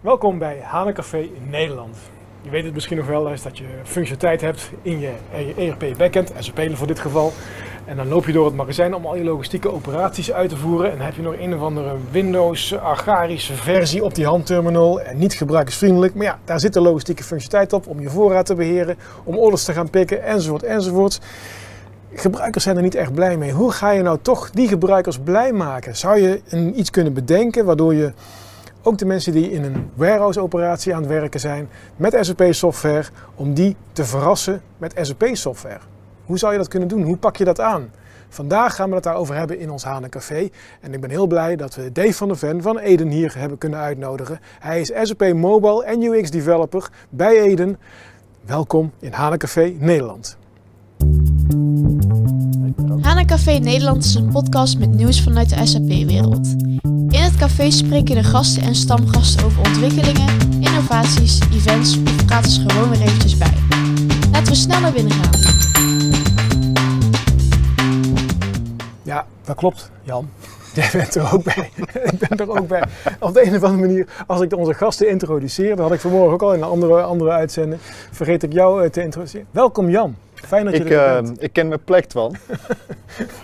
Welkom bij Hanencafé in Nederland. Je weet het misschien nog wel eens dat je functionaliteit hebt in je ERP backend, SAP voor dit geval. En dan loop je door het magazijn om al je logistieke operaties uit te voeren. En dan heb je nog een of andere Windows agrarische versie op die handterminal. En niet gebruikersvriendelijk. Maar ja, daar zit de logistieke functionaliteit op om je voorraad te beheren, om orders te gaan pikken, enzovoort, enzovoort. Gebruikers zijn er niet echt blij mee. Hoe ga je nou toch die gebruikers blij maken? Zou je iets kunnen bedenken waardoor je ook de mensen die in een warehouse-operatie aan het werken zijn met SAP-software, om die te verrassen met SAP-software. Hoe zou je dat kunnen doen? Hoe pak je dat aan? Vandaag gaan we het daarover hebben in ons Hanencafé. En ik ben heel blij dat we Dave van der Ven van Eden hier hebben kunnen uitnodigen. Hij is SAP Mobile en UX Developer bij Eden. Welkom in Hanencafé Nederland. Hanencafé Nederland is een podcast met nieuws vanuit de SAP-wereld. Het café spreken de gasten en stamgasten over ontwikkelingen, innovaties, events of praten ze gewoon weer eventjes bij. Laten we snel naar binnen gaan. Ja, dat klopt, Jan. Jij bent er ook bij. ik ben er ook bij. Op de een of andere manier, als ik onze gasten introduceer, dat had ik vanmorgen ook al in een andere, andere uitzending, vergeet ik jou eh, te introduceren. Welkom Jan. Fijn dat je ik, er uh, bent. ik ken mijn plek, Twan.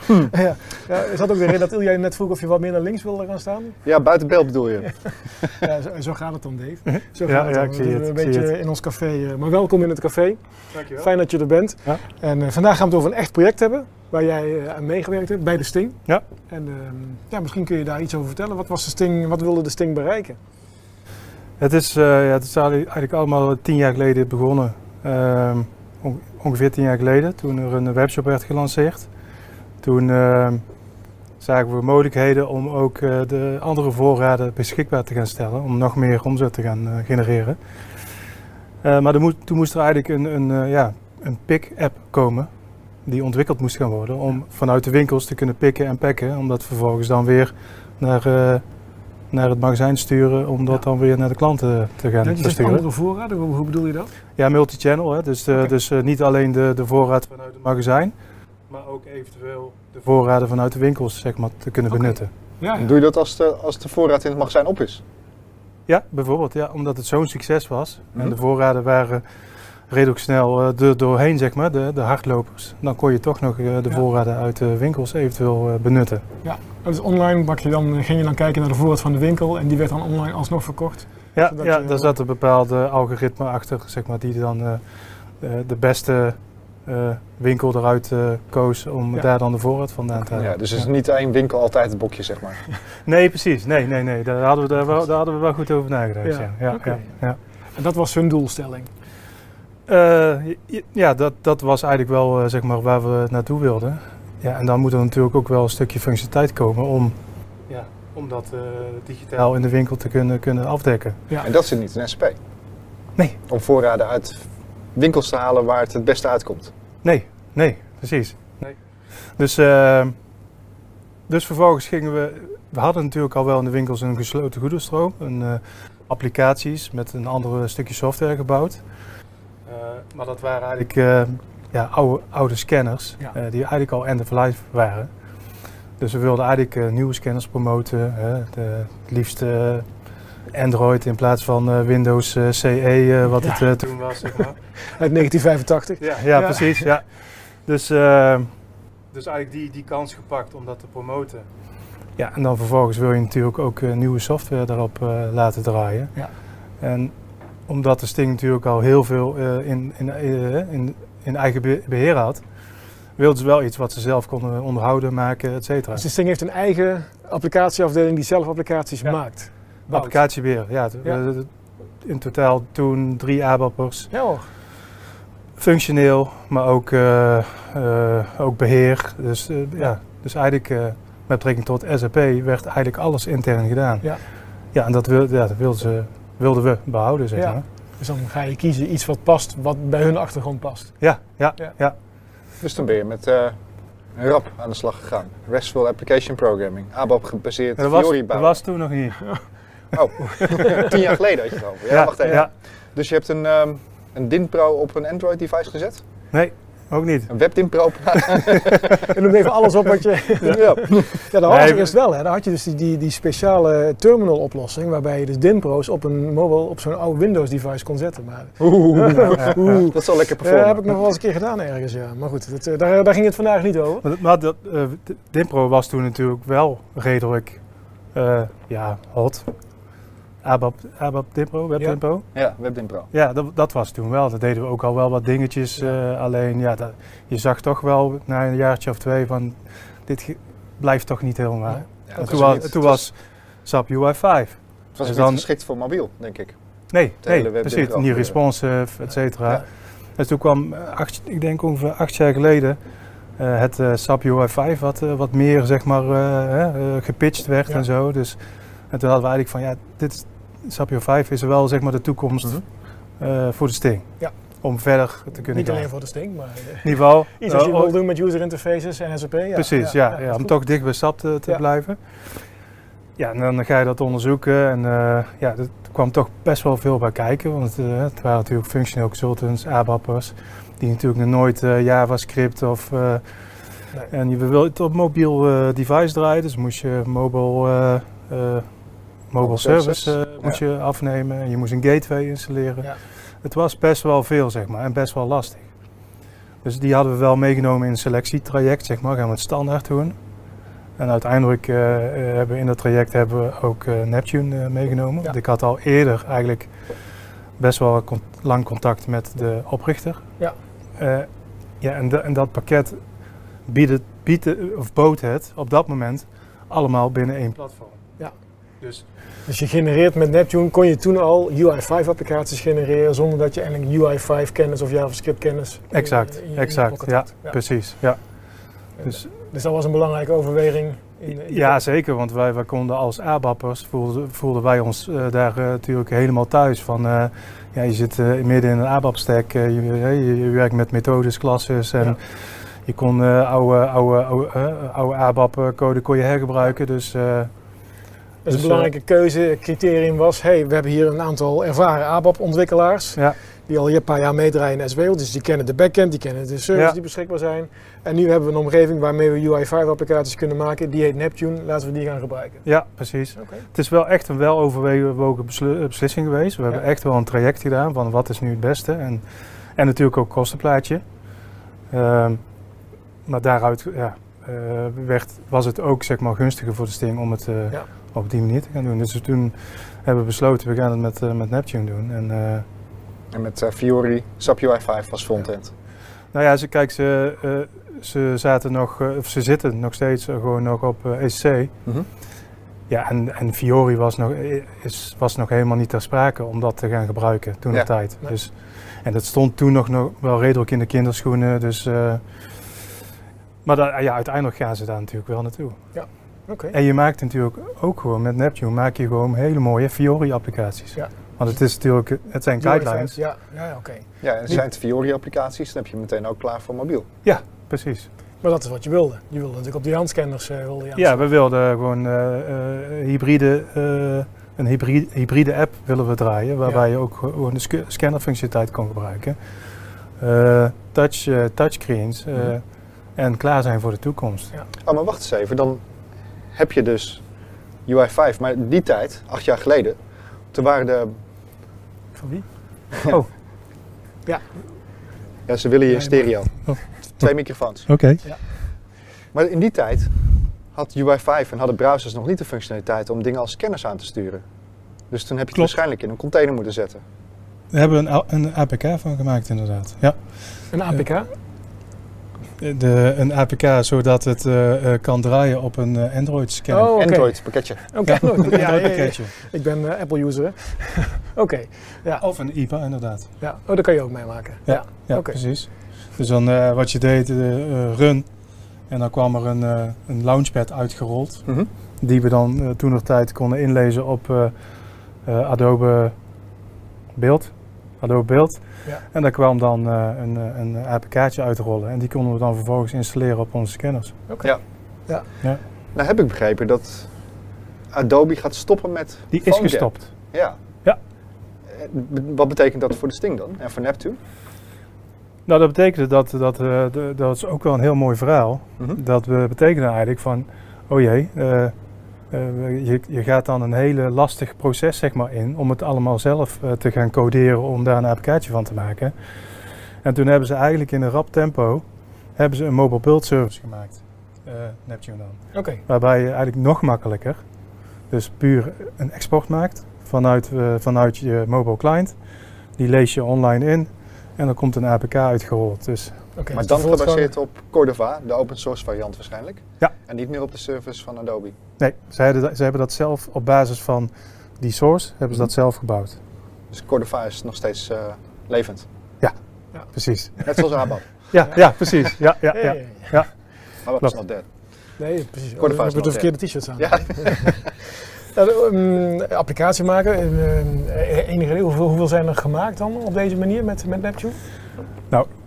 ja. ja, is dat ook de reden dat Ilja net vroeg of je wat meer naar links wilde gaan staan? Ja, buiten beeld bedoel je. ja, zo, zo, gaat het dan, Dave. Zo ja, gaat ja, het ik dan. het. Een beetje het. in ons café. uh, maar welkom in het café. Dankjewel. Fijn dat je er bent. Ja. En uh, vandaag gaan we het over een echt project hebben waar jij uh, aan meegewerkt hebt bij de Sting. Ja. En ja, misschien kun je daar iets over vertellen. Wat was de Sting? Wat wilde de Sting bereiken? Het is, uh, ja, het is eigenlijk allemaal tien jaar geleden begonnen. Uh, ongeveer tien jaar geleden, toen er een webshop werd gelanceerd. Toen uh, zagen we mogelijkheden om ook uh, de andere voorraden beschikbaar te gaan stellen, om nog meer omzet te gaan uh, genereren. Eh, maar toen moest er eigenlijk een, een, ja, een pick-app komen die ontwikkeld moest gaan worden om vanuit de winkels te kunnen pikken en packen, om dat vervolgens dan weer naar eh, naar het magazijn sturen om dat ja. dan weer naar de klanten te gaan ja, te sturen. andere voorraden, hoe, bedoel je dat? Ja, multi-channel. Hè? Dus, okay. dus uh, niet alleen de, de voorraad vanuit het magazijn, maar ook eventueel de voorraden vanuit de winkels zeg maar, te kunnen okay. benutten. Ja, ja. Doe je dat als de, als de voorraad in het magazijn op is? Ja, bijvoorbeeld. Ja, omdat het zo'n succes was mm -hmm. en de voorraden waren redelijk snel uh, er doorheen, zeg maar, de, de hardlopers. Dan kon je toch nog uh, de voorraden uit de winkels eventueel uh, benutten. Ja, dus online bak je dan, ging je dan kijken naar de voorraad van de winkel en die werd dan online alsnog verkocht? Ja, ja je, daar zat een bepaalde algoritme achter, zeg maar, die dan de beste winkel eruit koos om ja. daar dan de voorraad vandaan te halen. Ja, dus het is ja. niet één winkel altijd het bokje, zeg maar? nee, precies. Nee, nee, nee. Daar hadden we, daar, wel, daar hadden we wel goed over nagedacht. Ja. Ja. Okay. ja. En dat was hun doelstelling? Uh, ja, dat, dat was eigenlijk wel uh, zeg maar waar we naartoe wilden. Ja, en dan moet er natuurlijk ook wel een stukje functionaliteit komen om, ja, om dat uh, digitaal in de winkel te kunnen, kunnen afdekken. Ja. En dat zit niet in SP? Nee. Om voorraden uit winkels te halen waar het het beste uitkomt? Nee, nee, precies. Nee. Dus, dus vervolgens gingen we, we hadden natuurlijk al wel in de winkels een gesloten goederenstroom, een, applicaties met een ander stukje software gebouwd. Uh, maar dat waren eigenlijk uh, ja, oude, oude scanners ja. uh, die eigenlijk al end of life waren. Dus we wilden eigenlijk nieuwe scanners promoten. de, het liefst Android in plaats van Windows CE, wat ja. het toen was. Zeg maar. Uit 1985. Ja, ja, ja. precies. Ja. Dus, dus eigenlijk die, die kans gepakt om dat te promoten. Ja, en dan vervolgens wil je natuurlijk ook nieuwe software daarop laten draaien. Ja. En omdat de Sting natuurlijk al heel veel uh, in, in, uh, in, in, eigen beheer had, wilden ze wel iets wat ze zelf konden onderhouden, maken, et cetera. Dus de Sting heeft een eigen applicatieafdeling die zelf applicaties ja. maakt? Bouwt. Applicatiebeheer, ja. ja. In totaal toen drie ABAP'ers. Ja hoor. Functioneel, maar ook, uh, ook beheer. Dus, ja. dus eigenlijk met betrekking tot SAP werd eigenlijk alles intern gedaan. Ja, ja en dat, wil, ja, dat wilden ze wilden we behouden, zeg ja. maar. Dus dan ga je kiezen iets wat past, wat bij hun achtergrond past. Ja, ja, ja. ja. Dus dan ben je met uh, een rap aan de slag gegaan. RESTful Application Programming, ABAP gebaseerd, dat was, Fiori Dat was toen nog niet. Oh, tien jaar geleden had je het over. Ja, ja wacht even. Ja. Dus je hebt een, um, een DIN Pro op een Android device gezet? Nee, ook niet. Een webdimpro Je noemt even alles op wat je... ja. Ja, dat was Nee, het eerst wel. Hè. Dan had je dus die, die, die speciale terminal oplossing waarbij je dus Dimpro's op een mobile, op zo'n oude Windows device kon zetten. Maar Oeh. Dat is wel lekker Ja, performen. heb ik nog wel eens een keer gedaan ergens, ja. Maar goed, dat, eh, daar, daar ging het vandaag niet over. Maar, dat- maar dat, eh, Dimpro was toen natuurlijk wel redelijk eh, ja, hot. ABAP, ABAP Dimpro, Web Ja. Ja, webdimpro. Ja, dat, dat was toen wel. Dat deden we ook al wel wat dingetjes. eh, alleen ja, dat, je zag toch wel na een jaartje of twee van dit blijft toch niet helemaal. Ja, En toen, was niet- toen was SAP UI 5. Het was Dus niet dan- geschikt voor mobiel, denk ik. Nee, nee precies. Niet gebeuren. responsive, et cetera. Dus toen kwam, eh, acht, ik denk ongeveer acht jaar geleden, eh, het eh, SAP UI 5 wat, eh, wat meer zeg maar eh, eh, gepitcht werd Ja. en zo. Dus, en toen hadden we eigenlijk van ja, dit is, SAP UI 5 is wel zeg maar de toekomst Mhm. eh, voor de Sting. Ja. Om verder te kunnen Niet gaan. alleen voor de Sting, maar eh, In ieder geval, iets als je eh, wil doen met user interfaces en SAP. Ja, Precies, ja, ja, om goed. toch dicht bij SAP te, blijven. Ja, en dan ga je dat onderzoeken en ja, er kwam toch best wel veel bij kijken. Want het waren natuurlijk functional consultants, ABAP'ers, die natuurlijk nog nooit JavaScript of... Nee. En je wil het op mobiel device draaien, dus moest je mobile, mobile service eh, moest je afnemen en je moest een gateway installeren. Ja. Het was best wel veel, zeg maar, en best wel lastig. Dus die hadden we wel meegenomen in een selectietraject, zeg maar, gaan we het standaard doen. En uiteindelijk eh, eh, hebben we in dat traject hebben we ook eh, Neptune meegenomen. Ja. Want ik had al eerder eigenlijk best wel con- lang contact met de oprichter. Ja. Ja, en, de- en dat pakket biedt, biedt of bood het op dat moment allemaal binnen één platform. Ja. Dus Dus je genereert met Neptune, kon je toen al UI5 applicaties genereren zonder dat je eigenlijk UI5 kennis of JavaScript kennis Exact, in in exact, ja, precies. Ja. Dus, Dus dat was een belangrijke overweging. In, ja, zeker, want wij, wij konden als ABAP'ers, voelden, voelden wij ons eh, daar eh, natuurlijk helemaal thuis. Van, eh, ja, je zit midden in een ABAP-stack, je, je, je werkt met methodes, klasses en Ja. je kon oude, oude, oude, oude ABAP-code kon je hergebruiken. Dus Dus Dus, een belangrijke keuzecriterium was, hey, we hebben hier een aantal ervaren ABAP-ontwikkelaars ja, die al een paar jaar meedraaien in SWO, dus die kennen de backend, die kennen de services Ja. die beschikbaar zijn. En nu hebben we een omgeving waarmee we UI5-applicaties kunnen maken, die heet Neptune, laten we die gaan gebruiken. ja, precies. Het is wel echt een weloverwogen eh, beslissing geweest. We hebben echt wel een traject gedaan van wat is nu het beste. En, en natuurlijk ook kostenplaatje. Ehm, maar daaruit ja, eh, werd, was het ook zeg maar, gunstiger voor de Sting om het eh, Ja. Op die manier te gaan doen. Dus toen hebben we besloten, we gaan het met, eh, met Neptune doen. En, eh, En met eh, Fiori, SAP UI 5 als frontend. nou ja, ze, kijk, ze, ze zaten nog, of ze zitten nog steeds gewoon nog op ECC. Mhm. Ja, en, en Fiori was nog, is, was nog helemaal niet ter sprake om dat te gaan gebruiken toen Ja. de tijd. Dus, en dat stond toen nog, nog wel redelijk in de kinderschoenen. Dus, maar ja, uiteindelijk gaan ze daar natuurlijk wel naartoe. Oké. En je maakt natuurlijk ook gewoon met Neptune maak je gewoon hele mooie Fiori-applicaties. Ja. Want het is natuurlijk, het zijn UI5, guidelines. Ja, ja, ja, oké. Ja, en zijn het Fiori-applicaties, dan heb je meteen ook klaar voor mobiel. Precies. Maar dat is wat je wilde. Je wilde natuurlijk op die handscanners uh, wilde Ja, we wilden gewoon eh, eh, hybride, eh, een hybride, hybride app willen we draaien, waarbij je ook gewoon de sc- scannerfunctionaliteit kon gebruiken. Eh, touch, touchscreens eh, Mhm. en klaar zijn voor de toekomst. Oh, maar wacht eens even. Dan heb je dus UI 5. Maar die tijd, acht jaar geleden, toen waren de... Van wie? Ja, ze willen je in stereo. Oh. Twee microfoons. Oké. Maar in die tijd had UI 5 en hadden browsers nog niet de functionaliteit om dingen als scanners aan te sturen. Dus toen heb je het waarschijnlijk in een container moeten zetten. We hebben een, een APK van gemaakt inderdaad. Ja. Een APK? De, een APK zodat het eh, eh, kan draaien op een eh, Android scanner. Oh, oké. Android pakketje. Oké, Ja, Android ja, pakketje. Ik ben eh, Apple-user. Oké, ja. Of een IPA inderdaad. ja. Oh, daar kan je ook mee maken. Ja. Ja, Oké. precies. Dus dan eh, wat je deed, eh, eh, run. En dan kwam er een, eh, een launchpad uitgerold. Mhm. Die we dan toen nog tijd konden inlezen op eh, eh, Adobe Beeld. Adobe Beeld. Ja. En daar kwam dan eh, een, eh, een APK'tje uitrollen. En die konden we dan vervolgens installeren op onze scanners. Nou heb ik begrepen dat Adobe gaat stoppen met Die is gestopt. Ja. Ja. Eh, Wat betekent dat voor de Sting dan? En voor Neptune? Nou, dat betekende dat, dat, eh, de- dat is ook wel een heel mooi verhaal. Mhm. Dat we betekenen eigenlijk van, oh jee, eh, eh, je, je gaat dan een hele lastig proces zeg maar in om het allemaal zelf eh, te gaan coderen om daar een applicatie van te maken. En toen hebben ze eigenlijk in een rap tempo hebben ze een mobile build service gemaakt, eh, Neptune dan. Oké. Waarbij je eigenlijk nog makkelijker, dus puur een export maakt vanuit, vanuit je mobile client. Die lees je online in en dan komt een APK uitgerold. Dus Maar dus dan gebaseerd op Cordova, de open source variant waarschijnlijk. Ja. En niet meer op de service van Adobe. nee, ze hebben, dat- ze hebben dat zelf op basis van die source hebben ze dat zelf gebouwd. Dus Cordova is nog steeds eh, levend. Precies. Net zoals ABAP. Ja, ja precies. Ja, ja, ja. Ja, ja, ja. ABAP is not dead. Nee, precies. Cordova Oh, is heb ik de verkeerde t-shirts aan. Ja. Nou, ehm, applicatie maken. eh, enige hoeveel, hoeveel zijn er gemaakt dan op deze manier met, met Neptune?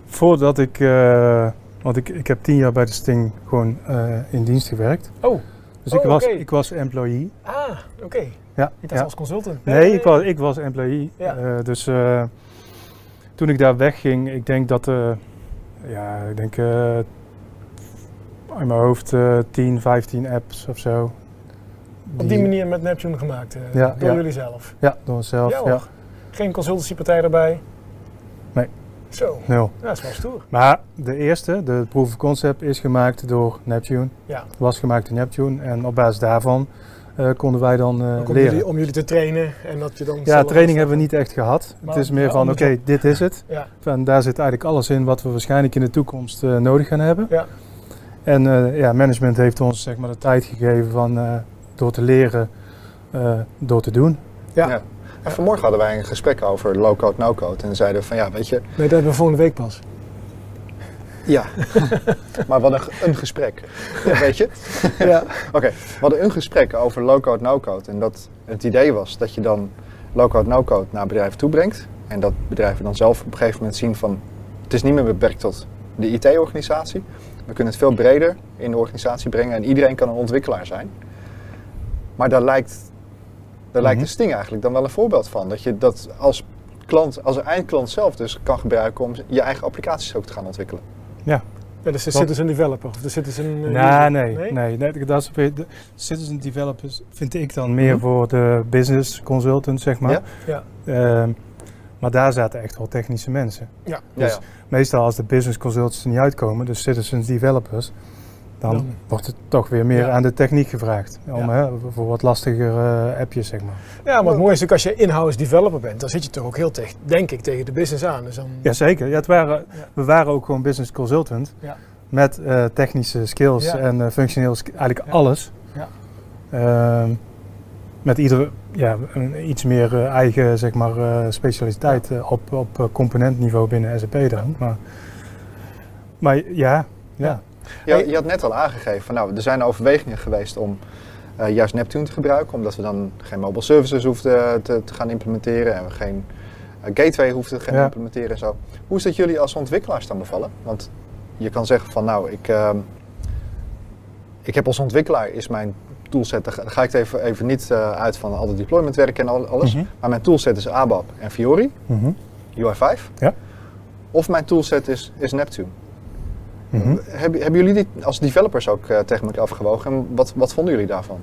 Voordat ik, eh, want ik, ik heb tien jaar bij de Sting gewoon eh, in dienst gewerkt. Oh, Dus ik, Oh, was, ik was employee. ah, oké. Ja, dacht ja. als consultant. Nee, ik was, ik was employee. Ja. Eh, dus toen ik daar wegging, ik denk dat, ja, ik denk in mijn hoofd eh 10, 15 apps of zo. Op die manier met Neptune gemaakt. Ja, door jullie zelf. Ja, door mezelf. Ja. Geen consultancypartij erbij? Nee. Zo, nul. ja, dat is wel stoer. Maar de eerste, de proof of concept, is gemaakt door Neptune. Ja. Was gemaakt door Neptune. En op basis daarvan eh, konden wij dan eh, om leren. jullie, om jullie te trainen en dat je dan... Ja, training hebben we niet echt gehad. Maar het is meer van, oké, dit is het. Ja, En daar zit eigenlijk alles in wat we waarschijnlijk in de toekomst eh, nodig gaan hebben. Ja. En eh, ja, management heeft ons zeg maar de tijd gegeven van eh, door te leren, eh, door te doen. ja. Ja. En vanmorgen hadden wij een gesprek over low-code, no-code. En zeiden we van ja, weet je, Nee, dat hebben we volgende week pas. ja. maar wat een, een gesprek. Ja, weet je? Ja. Oké, we hadden een gesprek over low-code, no-code. En dat het idee was dat je dan low-code, no-code naar bedrijven toe brengt. En dat bedrijven dan zelf op een gegeven moment zien van... Het is niet meer beperkt tot de IT-organisatie. We kunnen het veel breder in de organisatie brengen. En iedereen kan een ontwikkelaar zijn. Maar daar lijkt, daar lijkt Mhm. de Sting eigenlijk dan wel een voorbeeld van. Dat je dat als klant, als eindklant zelf dus kan gebruiken om je eigen applicaties ook te gaan ontwikkelen. Ja, dus de citizen developer of de citizen uh, nee, user. nee, nee, nee, Dat is de citizen developers vind ik dan meer Mhm. voor de business consultant, zeg maar. Ja. Ja. Ehm, maar daar zaten echt wel technische mensen. Ja. Dus ja. meestal als de business consultants er niet uitkomen, dus citizens developers, dan, wordt het toch weer meer Ja. aan de techniek gevraagd. Om, Ja. hè, voor wat lastiger eh, appjes, zeg maar. Ja, maar het mooie is ook als je in-house developer bent, dan zit je toch ook heel tegen, denk ik, tegen de business aan. Dus dan, Jazeker, ja, het waren, Ja. we waren ook gewoon business consultant Ja. met eh, technische skills en eh, functioneel, eigenlijk alles. Ja. Ehm, met iedere, ja, een, iets meer eigen zeg maar, specialiteit op, op componentniveau binnen SAP dan. Maar, maar ja, ja. Je had net al aangegeven van nou, er zijn overwegingen geweest om eh, juist Neptune te gebruiken, omdat we dan geen mobile services hoefden te, te gaan implementeren en we geen eh, gateway hoefden te gaan Ja. implementeren en zo. Hoe is dat jullie als ontwikkelaars dan bevallen? Want je kan zeggen van nou, ik, ehm, ik heb als ontwikkelaar is mijn toolset, daar ga- ik het even, even niet eh, uit van al het deployment werk en al, alles, Mhm. maar mijn toolset is ABAP en Fiori, Mhm. UI5. Ja. Of mijn toolset is, is Neptune. Mhm. Hebben, hebben jullie dit als developers ook tegen elkaar afgewogen? En wat, wat vonden jullie daarvan?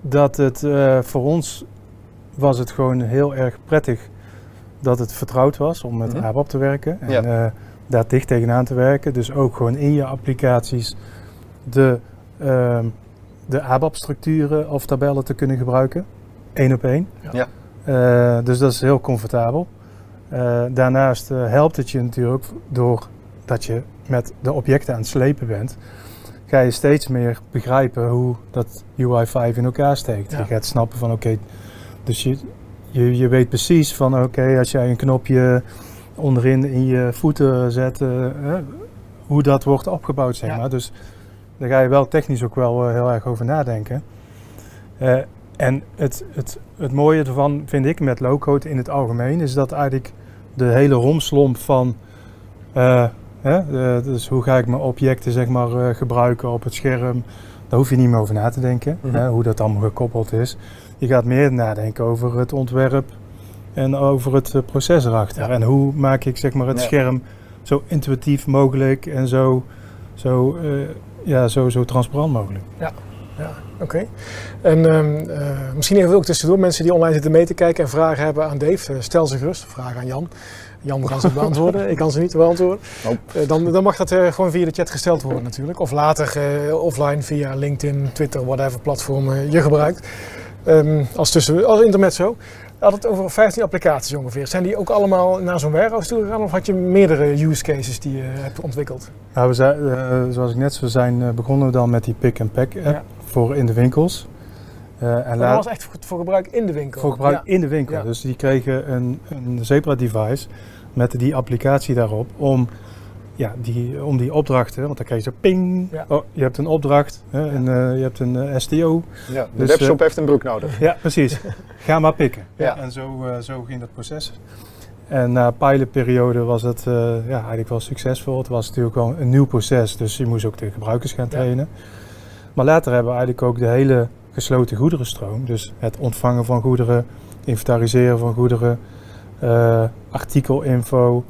dat het eh, voor ons was het gewoon heel erg prettig dat het vertrouwd was om met Mhm. ABAP te werken en Ja. eh, daar dicht tegenaan te werken. Dus ook gewoon in je applicaties de, ehm, de ABAP-structuren of tabellen te kunnen gebruiken, één op één. Ja. Ja. Dus dat is heel comfortabel. Eh, daarnaast eh, helpt het je natuurlijk door dat je met de objecten aan het slepen bent ga je steeds meer begrijpen hoe dat UI5 in elkaar steekt. Ja. Je gaat snappen van oké, dus je, je, je weet precies van oké, als jij een knopje onderin in je voeten zet, eh, hoe dat wordt opgebouwd zeg Ja. maar. Dus daar ga je wel technisch ook wel heel erg over nadenken. En het, het, het mooie ervan vind ik met low-code in het algemeen is dat eigenlijk de hele romslomp van eh, Hè? Eh, dus hoe ga ik mijn objecten zeg maar, eh, gebruiken op het scherm? Daar hoef je niet meer over na te denken, Mhm. hè, hoe dat allemaal gekoppeld is. Je gaat meer nadenken over het ontwerp, en over het proces erachter. Ja. En hoe maak ik zeg maar, het Ja. scherm zo intuïtief mogelijk en zo, zo, ja, zo, zo transparant mogelijk. Ja, oké. En ehm, eh, misschien even ook tussendoor mensen die online zitten mee te kijken en vragen hebben aan Dave. eh, stel ze gerust. Vragen aan Jan. Jan kan ze beantwoorden. Ik kan ze niet beantwoorden. Nope. Eh, dan, dan mag dat eh, gewoon via de chat gesteld worden natuurlijk. Of later eh, offline via LinkedIn, Twitter, whatever platform je gebruikt. Ehm, als, tussen, als intermezzo. Je had het over 15 applicaties ongeveer. Zijn die ook allemaal naar zo'n warehouse toe gegaan? Of had je meerdere use cases die je hebt ontwikkeld? Nou, we zijn, eh, zoals ik net zo zijn begonnen dan met die pick-and-pack app Ja. Voor in de winkels. Eh, en Maar dat was echt voor, voor gebruik in de winkel. voor gebruik Ja. in de winkel. Ja. Dus die kregen een, een Zebra-device met die applicatie daarop om, ja, die, om die opdrachten, want dan kreeg je zo ping, Ja. oh, je hebt een opdracht, hè, en, eh, je hebt een eh, STO. Ja, de Dus, webshop heeft een broek nodig. Ja, precies. Ga maar pikken. Ja. En zo, eh, zo ging dat proces. En na pilotperiode was het eh, ja, eigenlijk wel succesvol. Het was natuurlijk wel een nieuw proces, dus je moest ook de gebruikers gaan Ja. Maar later hebben we eigenlijk ook de hele gesloten goederenstroom, dus het ontvangen van goederen, inventariseren van goederen, eh, artikelinfo,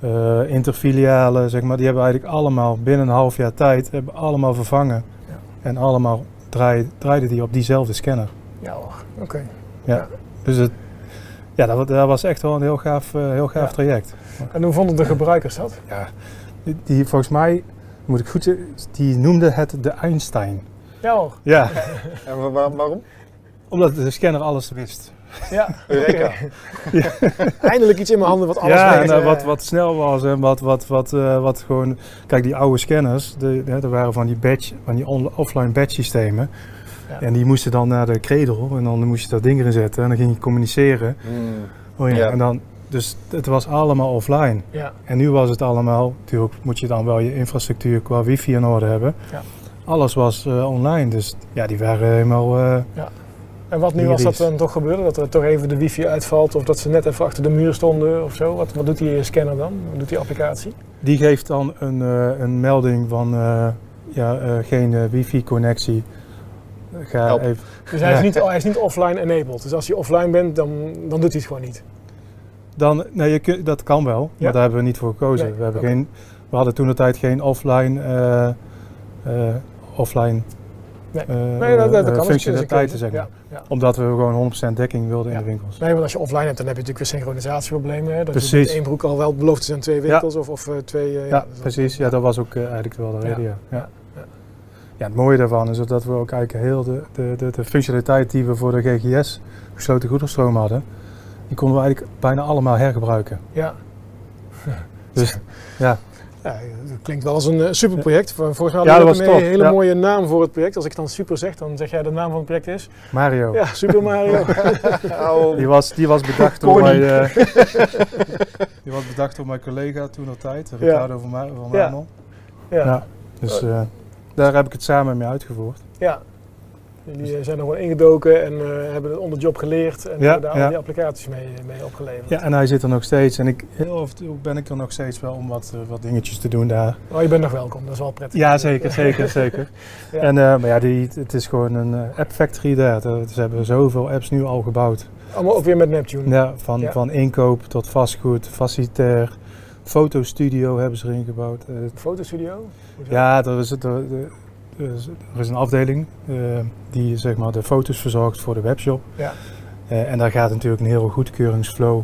eh, interfilialen, zeg maar, die hebben eigenlijk allemaal binnen een half jaar tijd hebben allemaal vervangen. Ja. En allemaal draai- draaiden die op diezelfde scanner. Ja hoor, oké. Dus het, ja, dat, dat was echt wel een heel gaaf, eh, heel gaaf Ja. traject. En hoe vonden de gebruikers dat? Ja, die, die volgens mij, moet ik goed zeggen, die noemde het de Einstein. Ja hoor. Ja, En wa- wa- waarom? omdat de scanner alles wist. Ja. Eureka. Eindelijk iets in mijn handen wat alles ja, weet. en, eh, wat, wat snel was en wat, wat, wat, eh, wat gewoon... Kijk, die oude scanners, de, de, er waren van die, badge, van die on- offline badge systemen. Ja. En die moesten dan naar de cradle en dan moest je dat ding erin zetten en dan ging je communiceren. Hmm. Oh ja, Ja. En dan, dus het was allemaal offline. Ja, En nu was het allemaal, natuurlijk moet je dan wel je infrastructuur qua wifi in orde hebben. Ja. Alles was eh, online, dus ja, die waren helemaal... eh, en wat nu als dat dan toch gebeurde? Dat er toch even de wifi uitvalt of dat ze net even achter de muur stonden of zo? Wat, wat doet die scanner dan? Wat doet die applicatie? die geeft dan een, eh, een melding van eh, ja, eh, geen wifi-connectie. Ga Help. even... Dus hij, is Ja. niet, hij is niet offline enabled. Dus als je offline bent, dan, dan doet hij het gewoon niet. Dan, nee, je kun- dat kan wel, Ja? maar daar hebben we niet voor gekozen. Nee, we, hebben geen, we hadden toen de tijd geen offline, eh, eh, offline Nee. eh, Nee, dat, dat eh, kan. Dat een functionaliteiten, zeg maar. Omdat we gewoon 100% dekking wilden in de winkels. Nee, want als je offline hebt, dan heb je natuurlijk weer synchronisatieproblemen. Hè? Dat Precies. je met één broek al wel beloofd is aan twee winkels of, of eh, twee... eh, Ja, precies. Ja, dat was ook eh, eigenlijk wel de reden. Ja. Ja. Ja, ja. Ja, het mooie daarvan is dat we ook eigenlijk heel de, de, de, de functionaliteit die we voor de GGS gesloten goederenstroom hadden, die konden we eigenlijk bijna allemaal hergebruiken. Ja. Dus ja, Ja, dat klinkt wel als een eh, superproject. Volgens mij Ja, hadden dat we was een hele ja. mooie naam voor het project. Als ik dan super zeg, dan zeg jij de naam van het project is. Mario. Ja, Super Mario. Oh, Die was, die was bedacht door mijn, eh, die was bedacht door mijn collega toen op tijd, Ricardo van, Ma van Ja. Marmel. ja. ja. Ja. Dus eh, daar heb ik het samen mee uitgevoerd. Jullie eh, zijn er gewoon ingedoken en eh, hebben het on the job geleerd. En Ja, hebben daar al die applicaties mee, mee opgeleverd. Ja, en hij zit er nog steeds. En ik, heel ben ik er nog steeds wel om wat, eh, wat dingetjes te doen daar. Oh, je bent nog welkom, dat is wel prettig. Ja, zeker, zeker, zeker. En, eh, maar ja, die, het is gewoon een eh, app factory daar. Dat- Ze hebben zoveel apps nu al gebouwd. Allemaal ook weer met Neptune. Ja, van, Ja. van inkoop tot vastgoed, facilitair, fotostudio hebben ze erin gebouwd. Eh, Fotostudio? Ja, er is, er, er, er is- een afdeling eh, die zeg maar, de foto's verzorgt voor de webshop. Ja. Eh, en daar gaat natuurlijk een hele goedkeuringsflow.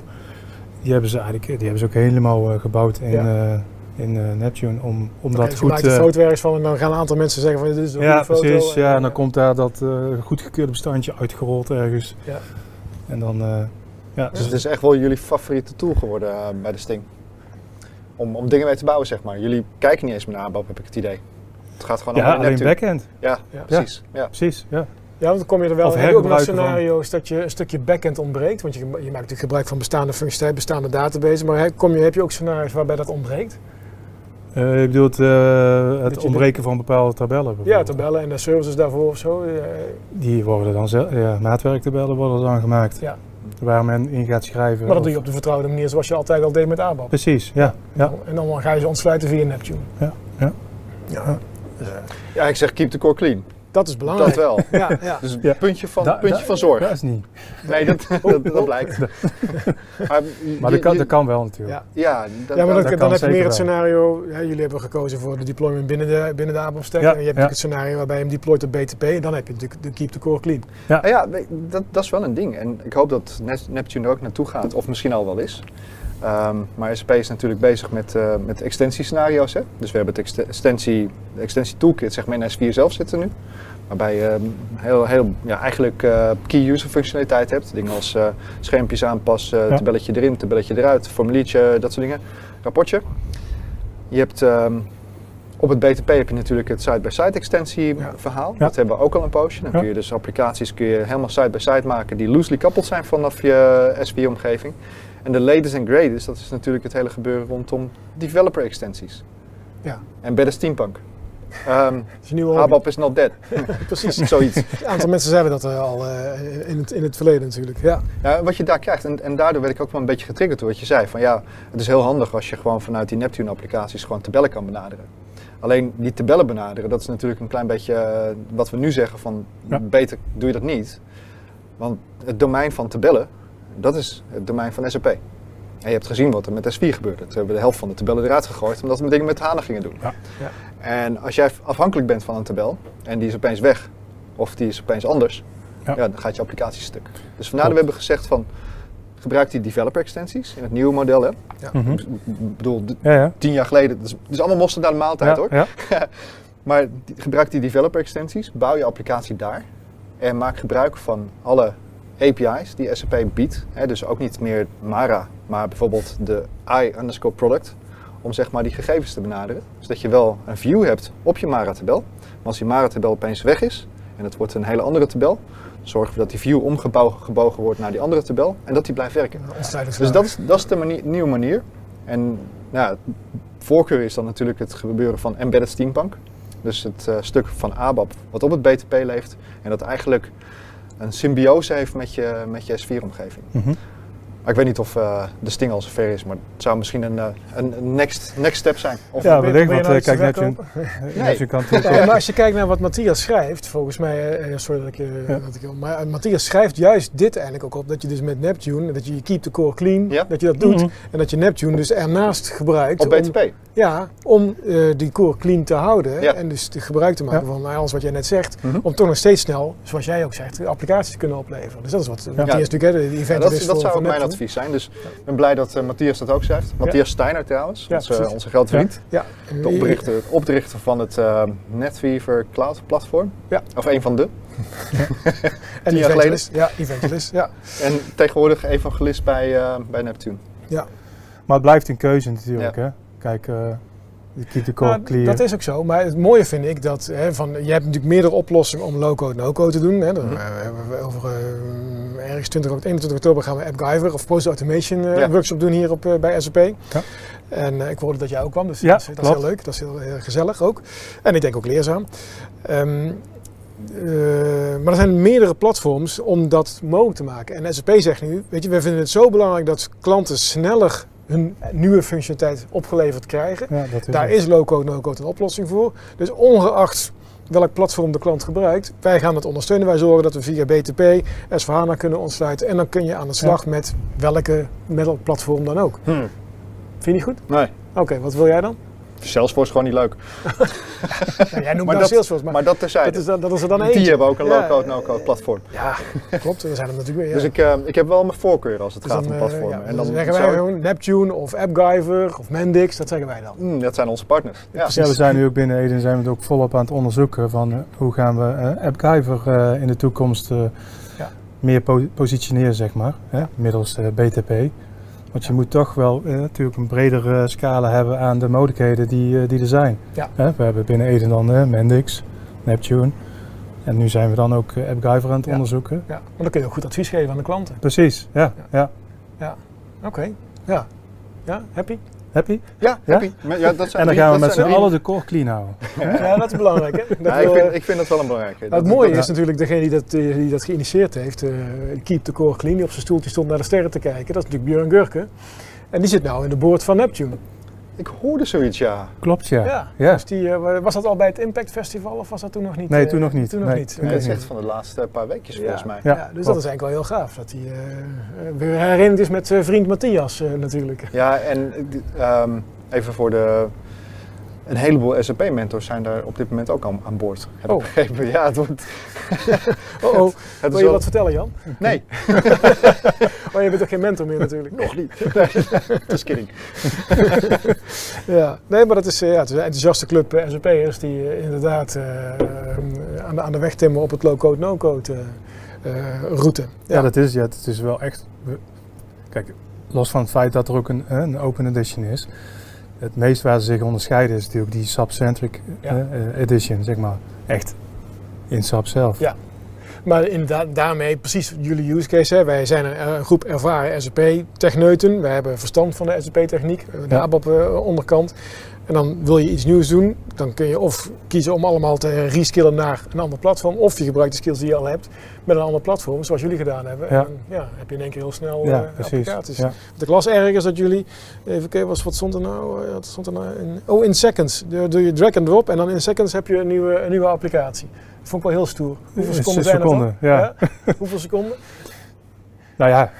Die hebben ze eigenlijk die hebben ze ook helemaal eh, gebouwd in, Ja. eh, in eh, Neptune om, om dat dus je goed... maakt eh, foto ergens van en dan gaan een aantal mensen zeggen van dit is een ja, goede foto. precies. Ja, en dan eh, komt daar dat eh goedgekeurde bestandje uitgerold ergens. Ja. En dan, eh, ja, dus het is echt wel jullie favoriete tool geworden eh, bij de Sting. Om, om dingen mee te bouwen, zeg maar. Jullie kijken niet eens meer naar aanbouw, heb ik het idee. Het gaat gewoon ja, allemaal in alleen Neptune. backend. Ja, Ja. precies. Ja. Precies, ja. Ja, want dan kom je er wel. Je ook nog van. scenario's dat je een stukje backend ontbreekt? Want je, je maakt natuurlijk gebruik van bestaande functionaliteit, bestaande databases. Maar kom je, heb je ook scenario's waarbij dat ontbreekt? Eh, je bedoelt eh, het ontbreken van bepaalde tabellen Ja, tabellen en de services daarvoor of zo. eh, Die worden dan zelf, ja, maatwerktabellen worden dan gemaakt. Ja. Waar men in gaat schrijven. maar dat of- doe je op de vertrouwde manier zoals je altijd al deed met ABAP. Precies, ja. ja. En dan ga je ze ontsluiten via Neptune. Ja, ja. ja. Ja, ik zeg keep the core clean. Dat is belangrijk. Dat wel. Ja, ja. Dus een Ja. puntje, van, Da- puntje da- van zorg. Dat is niet. Nee, dat, dat, dat blijkt. maar Maar je- dat kan, je- dat kan wel natuurlijk. Ja. Ja, dat, Ja, maar dan, dat dan kan heb je meer het scenario, ja, jullie hebben gekozen voor de deployment binnen de, binnen de ABAP stack. Ja, en je hebt ja. natuurlijk het scenario waarbij je hem deployt op BTP. En dan heb je natuurlijk de keep the core clean. Ja, weet- dat, dat is wel een ding. En ik hoop dat Nep- Neptune er ook naartoe gaat, of misschien al wel is. Ehm, maar SAP is natuurlijk bezig met, eh met extensiescenario's. Hè? Dus we hebben het ext- extensie, de extensie toolkit zeg maar, in S4 zelf zitten nu. Waarbij je ehm, heel, heel, ja, eigenlijk eh, key user functionaliteit hebt. Dingen als eh, schermpjes aanpassen, Ja. tabelletje erin, tabelletje eruit, formuliertje, dat soort dingen. Rapportje. Je hebt ehm, op het BTP heb je natuurlijk het side-by-side extensie Ja. verhaal. Ja. Dat hebben we ook al een poosje. Dan Ja. kun je dus applicaties kun je helemaal side-by-side maken die loosely coupled zijn vanaf je S4-omgeving. En de latest en greatest, dat is natuurlijk het hele gebeuren rondom developer extensies. Ja. En better steampunk. Dat is. ABAP is not dead. Precies. Zoiets. Een aantal mensen zeiden dat eh, al eh, in, het, in het verleden natuurlijk. Ja. Ja, wat je daar krijgt, en, en daardoor werd ik ook wel een beetje getriggerd door wat je zei. Van ja, het is heel handig als je gewoon vanuit die Neptune-applicaties gewoon tabellen kan benaderen. Alleen die tabellen benaderen, dat is natuurlijk een klein beetje eh, wat we nu zeggen van Ja. beter doe je dat niet. Want het domein van tabellen, dat is het domein van SAP. En je hebt gezien wat er met S4 gebeurde. Toen hebben we de helft van de tabellen eruit gegooid omdat we dingen met HANA gingen doen. Ja. Ja. En als jij afhankelijk bent van een tabel en die is opeens weg, of die is opeens anders, Ja. ja. dan gaat je applicatie stuk. Dus vandaar dat we hebben gezegd van gebruik die developer extensies in het nieuwe model. Hè. Mhm. Ik bedoel, d- Ja, ja. tien jaar geleden, dat is, dat is allemaal mosterd naar de maaltijd ja, hoor. ja. Maar die- gebruik die developer extensies, bouw je applicatie daar en maak gebruik van alle API's die SAP biedt. Hè, dus ook niet meer Mara, maar bijvoorbeeld de I underscore product. Om zeg maar die gegevens te benaderen. Zodat je wel een view hebt op je Mara-tabel. Maar als die Mara-tabel opeens weg is en het wordt een hele andere tabel, zorgen we dat die view omgebogen wordt naar die andere tabel en dat die blijft werken. Dus dat is, dat is de manier, nieuwe manier. En nou, ja, voorkeur is dan natuurlijk het gebeuren van embedded steampunk. Dus het eh, stuk van ABAP wat op het BTP leeft en dat eigenlijk een symbiose heeft met je, met je S4-omgeving. Mhm. Maar ik weet niet of eh, de Sting al zover is, maar het zou misschien een, eh, een next, next step zijn. Of Ja, je want nou eh, iets kijk, te Neptune, Nee. Kan maar als je kijkt naar wat Matthias schrijft, volgens mij, sorry dat ik, je- Ja. dat ik maar Matthias schrijft juist dit eigenlijk ook op, dat je dus met Neptune, dat je je keep the core clean, Ja. dat je dat doet Mhm. en dat je Neptune dus ernaast gebruikt op om, BTP. ja, om eh, die core clean te houden Ja. en dus te gebruik te maken Ja. van alles wat jij net zegt, Mhm. om toch nog steeds snel, zoals jij ook zegt, applicaties te kunnen opleveren. Dus dat is wat Matthias Ja. natuurlijk, hè, de Ja, event dat is dat voor, zou voor mijn. Advies zijn. Dus ik ben blij dat eh, Matthias dat ook schrijft. Matthias Steiner trouwens, Ja, onze, onze grote vriend. Ja. De oprichter, oprichter van het eh, NetWeaver Cloud platform. Ja. Of een van de. En jaar. Ja, evangelist. Ja. En tegenwoordig evangelist bij, eh, bij Neptune. Maar het blijft een keuze natuurlijk. Hè? Kijk, eh je keep the core Nou, clear. dat is ook zo, maar het mooie vind ik dat hè, van, je hebt natuurlijk meerdere oplossingen om low-code no-code te doen. Hè. Dan Mhm. eh, hebben we over eh, ergens 20, oct- 21 oktober gaan we AppGyver of Process Automation eh, Ja. workshop doen hier op, eh, bij SAP. En eh, ik hoorde dat jij ook kwam, dus Ja, dat, is, dat is klopt. heel leuk. Dat is heel, heel gezellig ook. En ik denk ook leerzaam. Ehm, eh, maar er zijn meerdere platforms om dat mogelijk te maken. En SAP zegt nu, weet je, we vinden het zo belangrijk dat klanten sneller hun nieuwe functionaliteit opgeleverd krijgen. ja, Daar het. is low-code, no-code een oplossing voor. Dus ongeacht welk platform de klant gebruikt, wij gaan het ondersteunen. Wij zorgen dat we via BTP, S4HANA kunnen ontsluiten. En dan kun je aan de slag met welke metal platform dan ook. Vind je niet goed? Nee, Oké, wat wil jij dan? Salesforce is gewoon niet leuk. Ja, jij noemt Maar nou dat- Salesforce, maar, Maar dat terzijde. dat, is, dat is er dan Die eentje. hebben ook een low-code, ja, no-code platform. Ja, klopt. Er zijn er natuurlijk weer. Ja. Dus ik, eh, ik heb wel mijn voorkeur als het Dus gaat dan, om eh, platformen. ja, en dan dan zeggen wij zou gewoon Neptune of AppGyver of Mendix, dat zeggen wij dan. Hmm, dat zijn onze partners. Ja. Ja, we zijn nu ook binnen Eden zijn we het ook volop aan het onderzoeken van eh, hoe gaan we eh AppGyver eh, in de toekomst eh, Ja. meer po- positioneren, zeg maar, hè, middels eh, BTP. Want je moet toch wel eh, natuurlijk een bredere scala hebben aan de mogelijkheden die, eh, die er zijn. Ja. We hebben binnen Eden dan eh, Mendix, Neptune. En nu zijn we dan ook eh, AppGyver aan het Ja. onderzoeken. Ja, want dan kun je ook goed advies geven aan de klanten. Precies, ja. Ja. ja. Oké, ja. Ja, happy? Happy? Ja, happy. Maar Ja, dat zijn En dan drie- gaan we met z'n allen de core clean houden. Ja, dat is belangrijk hè. Dat Ja, ik, vind, ik vind dat wel een belangrijke. Nou, het mooie dat- is natuurlijk degene die dat, eh, die dat geïnitieerd heeft. eh, Keep the Core Clean, die op zijn stoeltje stond naar de sterren te kijken. Dat is natuurlijk Björn Gurke. En die zit nou in de board van Neptune. Ik hoorde zoiets, ja. Klopt, ja. Ja. Ja. Dus die, eh, was dat al bij het Impact Festival of was dat toen nog niet? Nee, eh, toen nog niet. Toen nog Nee, niet. toen Nee, Oké. dat is niet. echt van de laatste paar weekjes volgens mij. Ja, Ja, dus dat is eigenlijk wel heel gaaf. Dat hij eh, weer herinnerd is met eh, vriend Matthias natuurlijk. Ja, en eh, ehm, even voor de... Een heleboel SAP-mentors zijn daar op dit moment ook aan, aan boord. Heb ik Oh. begrepen. Ja, het wordt... Oh, oh. Het wil is je wel- wat vertellen Jan? Nee, Oh, je bent ook geen mentor meer natuurlijk. nog niet. Nee, just kidding. Ja, nee, maar dat is, eh, ja, het is een enthousiaste club eh, SAP'ers die eh, inderdaad aan, de, aan de weg timmen op het low-code, no-code route. Ja, dat is, ja, het is wel echt. Kijk, los van het feit dat er ook een, een open edition is. Het meest waar ze zich onderscheiden is natuurlijk die sub-centric Ja. eh, eh, edition, zeg maar. Echt in SAP zelf. Ja. Maar inderdaad, daarmee precies jullie use case. Hè. Wij zijn een, een groep ervaren SAP-techneuten. Wij hebben verstand van de SAP-techniek, de Ja. En dan wil je iets nieuws doen, dan kun je of kiezen om allemaal te reskillen naar een ander platform. Of je gebruikt de skills die je al hebt met een ander platform, zoals jullie gedaan hebben. Ja. En dan ja, heb je in één keer heel snel Ja, eh, precies. applicaties. Ja. De klas ergens dat jullie, even kijken, was- wat stond er nou? Eh, Wat stond er nou in, oh, in seconds. Doe je drag and drop en dan in seconds heb je een nieuwe, een nieuwe applicatie. Dat vond ik wel heel stoer. Hoeveel seconden zijn ja. Hoeveel seconden? Nou ja,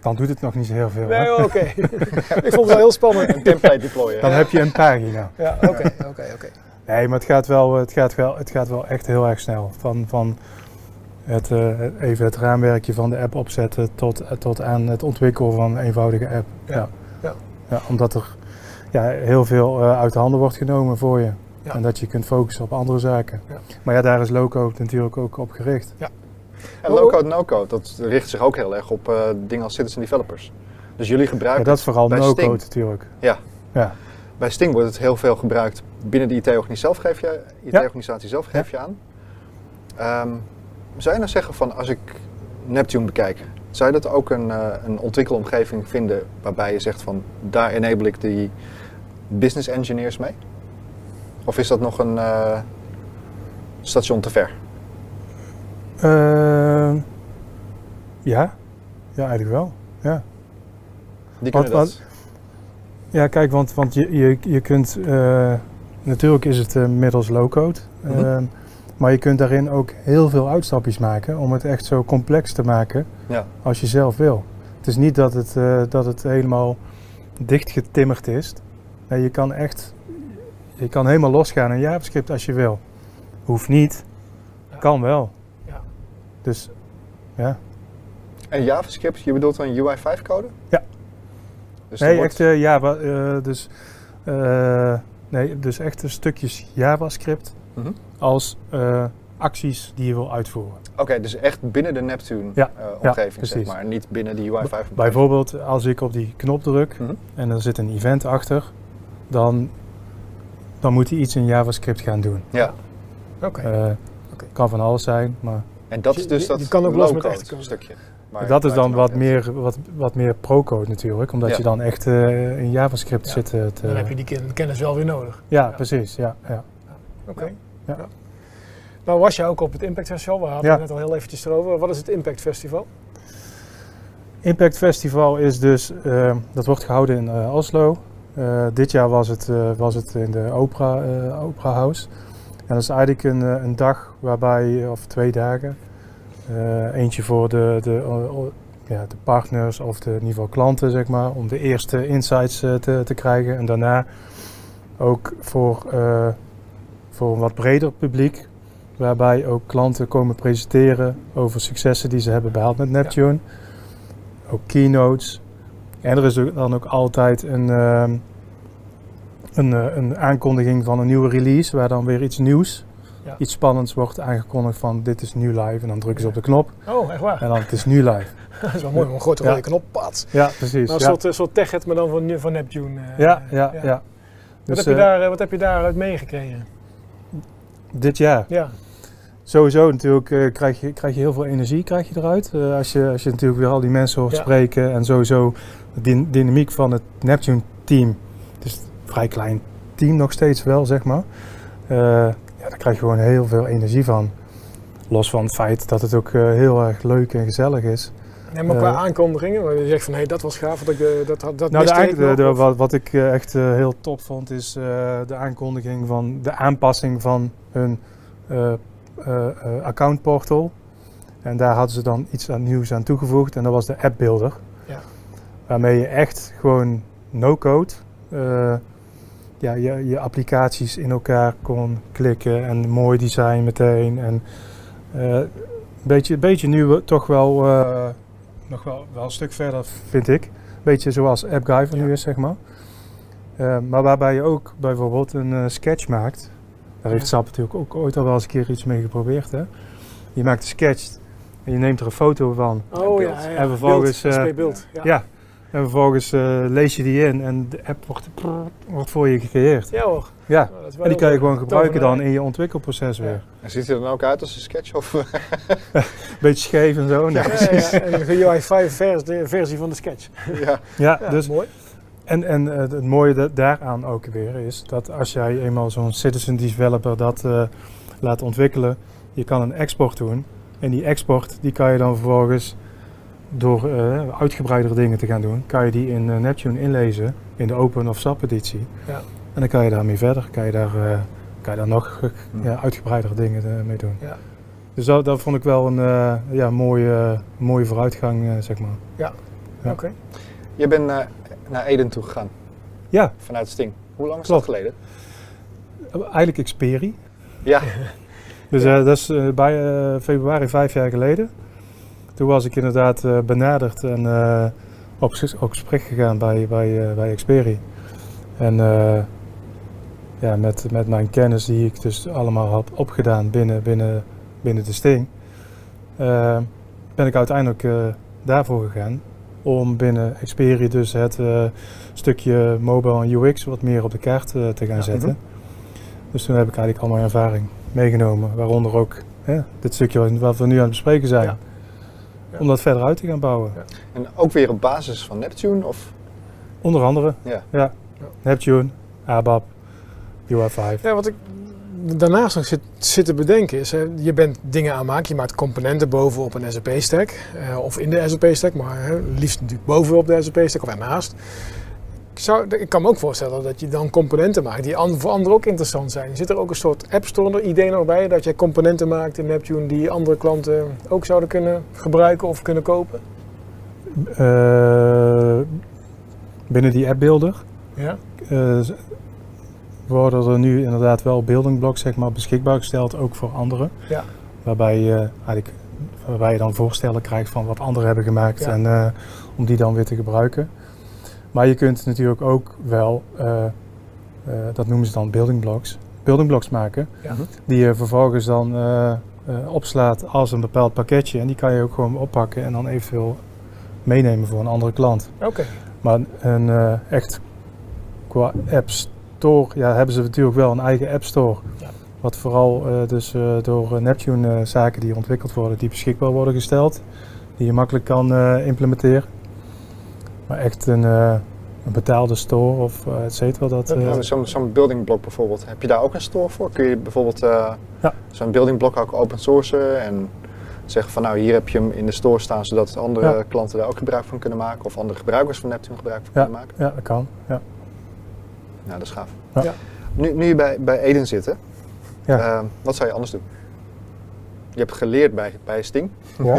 dan doet het nog niet zo heel veel. Nee, oké. ik vond het wel heel spannend. Een template deployen. Dan heb je een pagina. Ja, oké, oké, oké. Nee, maar het gaat wel, het gaat wel, het gaat wel echt heel erg snel. Van, van het, eh, even het raamwerkje van de app opzetten tot, eh, tot aan het ontwikkelen van een eenvoudige app. Ja, ja. Ja, omdat er ja, heel veel eh, uit de handen wordt genomen voor je. Ja. En dat je kunt focussen op andere zaken. Ja. Maar ja, daar is Loco natuurlijk ook op gericht. En low-code, no-code, dat richt zich ook heel erg op eh, dingen als citizen developers. Dus jullie Ja, gebruiken, dat is vooral no-code natuurlijk. Ja. Ja. bij Sting wordt het heel veel gebruikt binnen de IT-organisatie zelf, geef je, IT-organisatie zelf geef je aan. Ehm, zou je nou zeggen van als ik Neptune bekijk, zou je dat ook een, eh, een ontwikkelomgeving vinden waarbij je zegt van daar enable ik die business engineers mee? Of is dat nog een eh, station te ver? Ehm, ja. ja, eigenlijk wel. Ja. Die Want- kunnen dat. Ja, kijk, want, want je, je, je kunt, eh, natuurlijk is het eh, middels low-code, Mhm. maar je kunt daarin ook heel veel uitstapjes maken om het echt zo complex te maken Ja. als je zelf wil. Het is niet dat het, dat het helemaal dichtgetimmerd is. Nee, je kan echt, je kan helemaal losgaan in JavaScript als je wil. Hoeft niet, kan wel. Dus ja. En JavaScript, je bedoelt een UI5 code? Ja. Dus Nee, wordt- echt eh, Java. eh, dus, eh, nee, dus echt stukjes JavaScript Mhm. als acties die je wil uitvoeren. Oké, dus echt binnen de Neptune Ja, eh, ja, omgeving, zeg maar. Niet binnen de UI5 omgeving. Bijvoorbeeld als ik op die knop druk Mhm. en er zit een event achter, dan, dan moet hij iets in JavaScript gaan doen. Ja, Oké. Oké. Kan van alles zijn, maar en dat is dus dat je kan ook los met code. stukje. waar- dat is dan wat meer, wat, wat meer pro-code natuurlijk, omdat Ja. je dan echt eh, in JavaScript Ja. zit. eh, te- Dan heb je die ken- kennis wel weer nodig. ja, Ja. precies. Ja, ja. Oké. Ja. Ja. Nou was je ook op het Impact Festival, we hadden Ja. het net al heel eventjes erover. Wat is het Impact Festival? Impact Festival is dus, eh, dat wordt gehouden in Oslo. Eh, dit jaar was het, eh, was het in de Opera, eh, Opera House. Dat is eigenlijk een, eh, een dag waarbij, of twee dagen, eh, eentje voor de, de, ja, de partners of de geval klanten, zeg maar, om de eerste insights eh, te, te krijgen. En daarna ook voor, voor een wat breder publiek, waarbij ook klanten komen presenteren over successen die ze hebben behaald met Neptune ook keynotes. En er is dan ook altijd een, ehm, een, eh, een aankondiging van een nieuwe release, waar dan weer iets nieuws, Ja. iets spannends wordt aangekondigd van dit is nu live. En dan drukken ze op de knop Oh, echt waar? en dan het is nu live. dat is wel mooi, een grote Ja. rode knop, pats. Ja, precies. Nou, een ja. soort, een soort tech maar dan van, van Neptune. eh, ja, ja, ja. Wat, Dus, heb je eh, daar, eh, wat heb je daaruit meegekregen? dit jaar. Ja, Sowieso natuurlijk eh, krijg, je, krijg je heel veel energie krijg je eruit. Eh, als, je, als je natuurlijk weer al die mensen hoort Ja. spreken. En sowieso de dyn- dynamiek van het Neptune team. Vrij klein team nog steeds wel, zeg maar. Eh, ja, daar krijg je gewoon heel veel energie van. Los van het feit dat het ook eh, heel erg leuk en gezellig is. Nee, maar qua Eh, aankondigingen, waar je zegt van hé, dat was gaaf, dat, ik, dat, dat, dat Nou, de, ik de- wat, wat ik echt heel top vond, is de aankondiging van de aanpassing van hun accountportal. En daar hadden ze dan iets aan nieuws aan toegevoegd en dat was de appbuilder. Ja. Waarmee je echt gewoon no-code ja, je, je applicaties in elkaar kon klikken en mooi design meteen. En eh, een beetje, beetje nu toch wel, eh, nog wel, wel een stuk verder, vind ik. Beetje zoals AppGuy van Ja. nu is, zeg maar. Eh, maar waarbij je ook bijvoorbeeld een eh, sketch maakt. Daar heeft Ja. SAP natuurlijk ook ooit al wel eens een keer iets mee geprobeerd. Hè? Je maakt een sketch en je neemt er een foto van. Oh ja, beeld. ja, En vervolgens, beeld, eh, SP beeld. Ja. Ja. En vervolgens eh, lees je die in en de app wordt, wordt voor je gecreëerd. Ja hoor. Ja. Nou, En die kan je gewoon gebruiken dan in je ontwikkelproces Ja. weer. En ziet hij er dan ook uit als een sketch? Of, Beetje scheef en zo. Ja, Ja, Ja, ja, en een UI 5 vers, de versie van de sketch. ja. ja, Ja, dus mooi. En, en eh, het mooie da- daaraan ook weer is dat als jij eenmaal zo'n citizen developer dat eh, laat ontwikkelen, je kan een export doen. En die export die kan je dan vervolgens door eh uitgebreidere dingen te gaan doen, kan je die in eh, Neptune inlezen in de open of SAP editie. Ja. En dan kan je daarmee verder, kan je daar, eh, kan je daar nog ja, uitgebreidere dingen mee doen. Ja. Dus dat, dat vond ik wel een ja, mooie, mooie vooruitgang, zeg maar. Ja. Oké. Je bent naar, Eden toe gegaan Ja, vanuit Sting. Hoe lang is Klopt. dat geleden? eigenlijk Xperi. Ja, Dus dat is bij februari vijf jaar geleden. Toen was ik inderdaad eh, benaderd en eh, op, op gesprek gegaan bij, bij, eh, bij Xperi. En ja, met, met mijn kennis die ik dus allemaal had opgedaan binnen, binnen, binnen de Sting, eh, ben ik uiteindelijk daarvoor gegaan. Om binnen Xperi dus het stukje mobile en UX wat meer op de kaart te gaan Ja. zetten. Dus toen heb ik eigenlijk al mijn ervaring meegenomen. Waaronder ook hè, dit stukje wat we nu aan het bespreken zijn. Ja. Ja. Om dat verder uit te gaan bouwen. Ja. en ook weer op basis van Neptune? Of? Onder andere Ja. ja. Neptune, ABAP, UI5. Ja, wat ik daarnaast nog zit, zit te bedenken is, hè, je bent dingen aan het maken, je maakt componenten bovenop een SAP-stack, eh, of in de SAP-stack, maar hè, liefst natuurlijk bovenop de SAP-stack of ernaast. Ik, zou, ik kan me ook voorstellen dat je dan componenten maakt die an- voor anderen ook interessant zijn. Zit er ook een soort App Store idee nog bij, dat jij componenten maakt in Neptune die andere klanten ook zouden kunnen gebruiken of kunnen kopen? Eh, binnen die appbeelder Ja? eh, z- worden er nu inderdaad wel building blocks zeg maar, beschikbaar gesteld, ook voor anderen. Ja. Waarbij, je eigenlijk, waarbij je dan voorstellen krijgt van wat anderen hebben gemaakt Ja. en eh, om die dan weer te gebruiken. Maar je kunt natuurlijk ook wel, eh, eh, dat noemen ze dan building blocks, building blocks maken. Ja. Die je vervolgens dan eh, opslaat als een bepaald pakketje. En die kan je ook gewoon oppakken en dan eventueel meenemen voor een andere klant. Oké. Maar een echt qua app store, ja, hebben ze natuurlijk wel een eigen app store. Ja. Wat vooral dus door Neptune zaken die ontwikkeld worden, die beschikbaar worden gesteld. Die je makkelijk kan implementeren. Maar echt een, eh, een betaalde store of eh, et cetera, dat... eh, Ja, Zo'n zo'n building block bijvoorbeeld. Heb je daar ook een store voor? Kun je bijvoorbeeld eh, Ja. zo'n building block ook open sourcen en zeggen van nou hier heb je hem in de store staan zodat andere Ja. klanten daar ook gebruik van kunnen maken of andere gebruikers van Neptune gebruik van Ja. kunnen maken? ja, dat kan. Ja. Nou, dat is gaaf. Ja. Ja. Nu, nu je bij, bij Eden zit, hè, Ja. eh, wat zou je anders doen? Je hebt geleerd bij, bij Sting.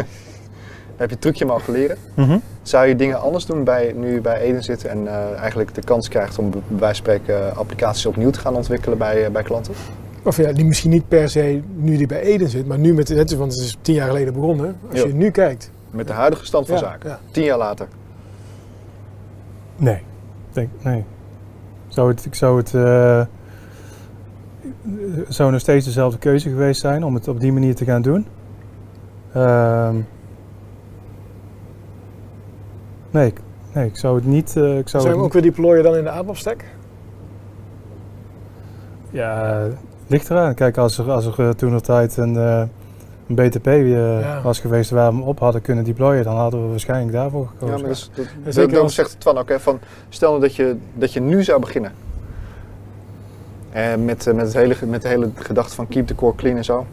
Heb je het trucje mogen leren. Mhm. Zou je dingen anders doen bij, nu je bij Eden zit en eh, eigenlijk de kans krijgt om bij wijze spreken applicaties opnieuw te gaan ontwikkelen bij, eh, bij klanten? Of ja, die misschien niet per se nu die bij Eden zit, maar nu met, net, want het is tien jaar geleden begonnen. Als je nu kijkt. Met de huidige stand van Ja, zaken. ja. Tien jaar later. Nee. Denk, nee. Zou het, ik zou het eh, zou nog steeds dezelfde keuze geweest zijn om het op die manier te gaan doen. Ehm, nee, ik, nee, ik zou het niet. eh, ik zou Zou je het hem ook weer deployen dan in de ABAP stack? Ja, het ligt eraan. Kijk, als er, als er toen er tijd een, eh, een BTP eh, Ja. was geweest waar we hem op hadden kunnen deployen, dan hadden we waarschijnlijk daarvoor gekozen. Ja, maar dat, dat, als- zegt Twan ook, hè, van, stel nou dat je, dat je nu zou beginnen. En met, eh, met, het hele, met de hele gedachte van keep the core clean en zo.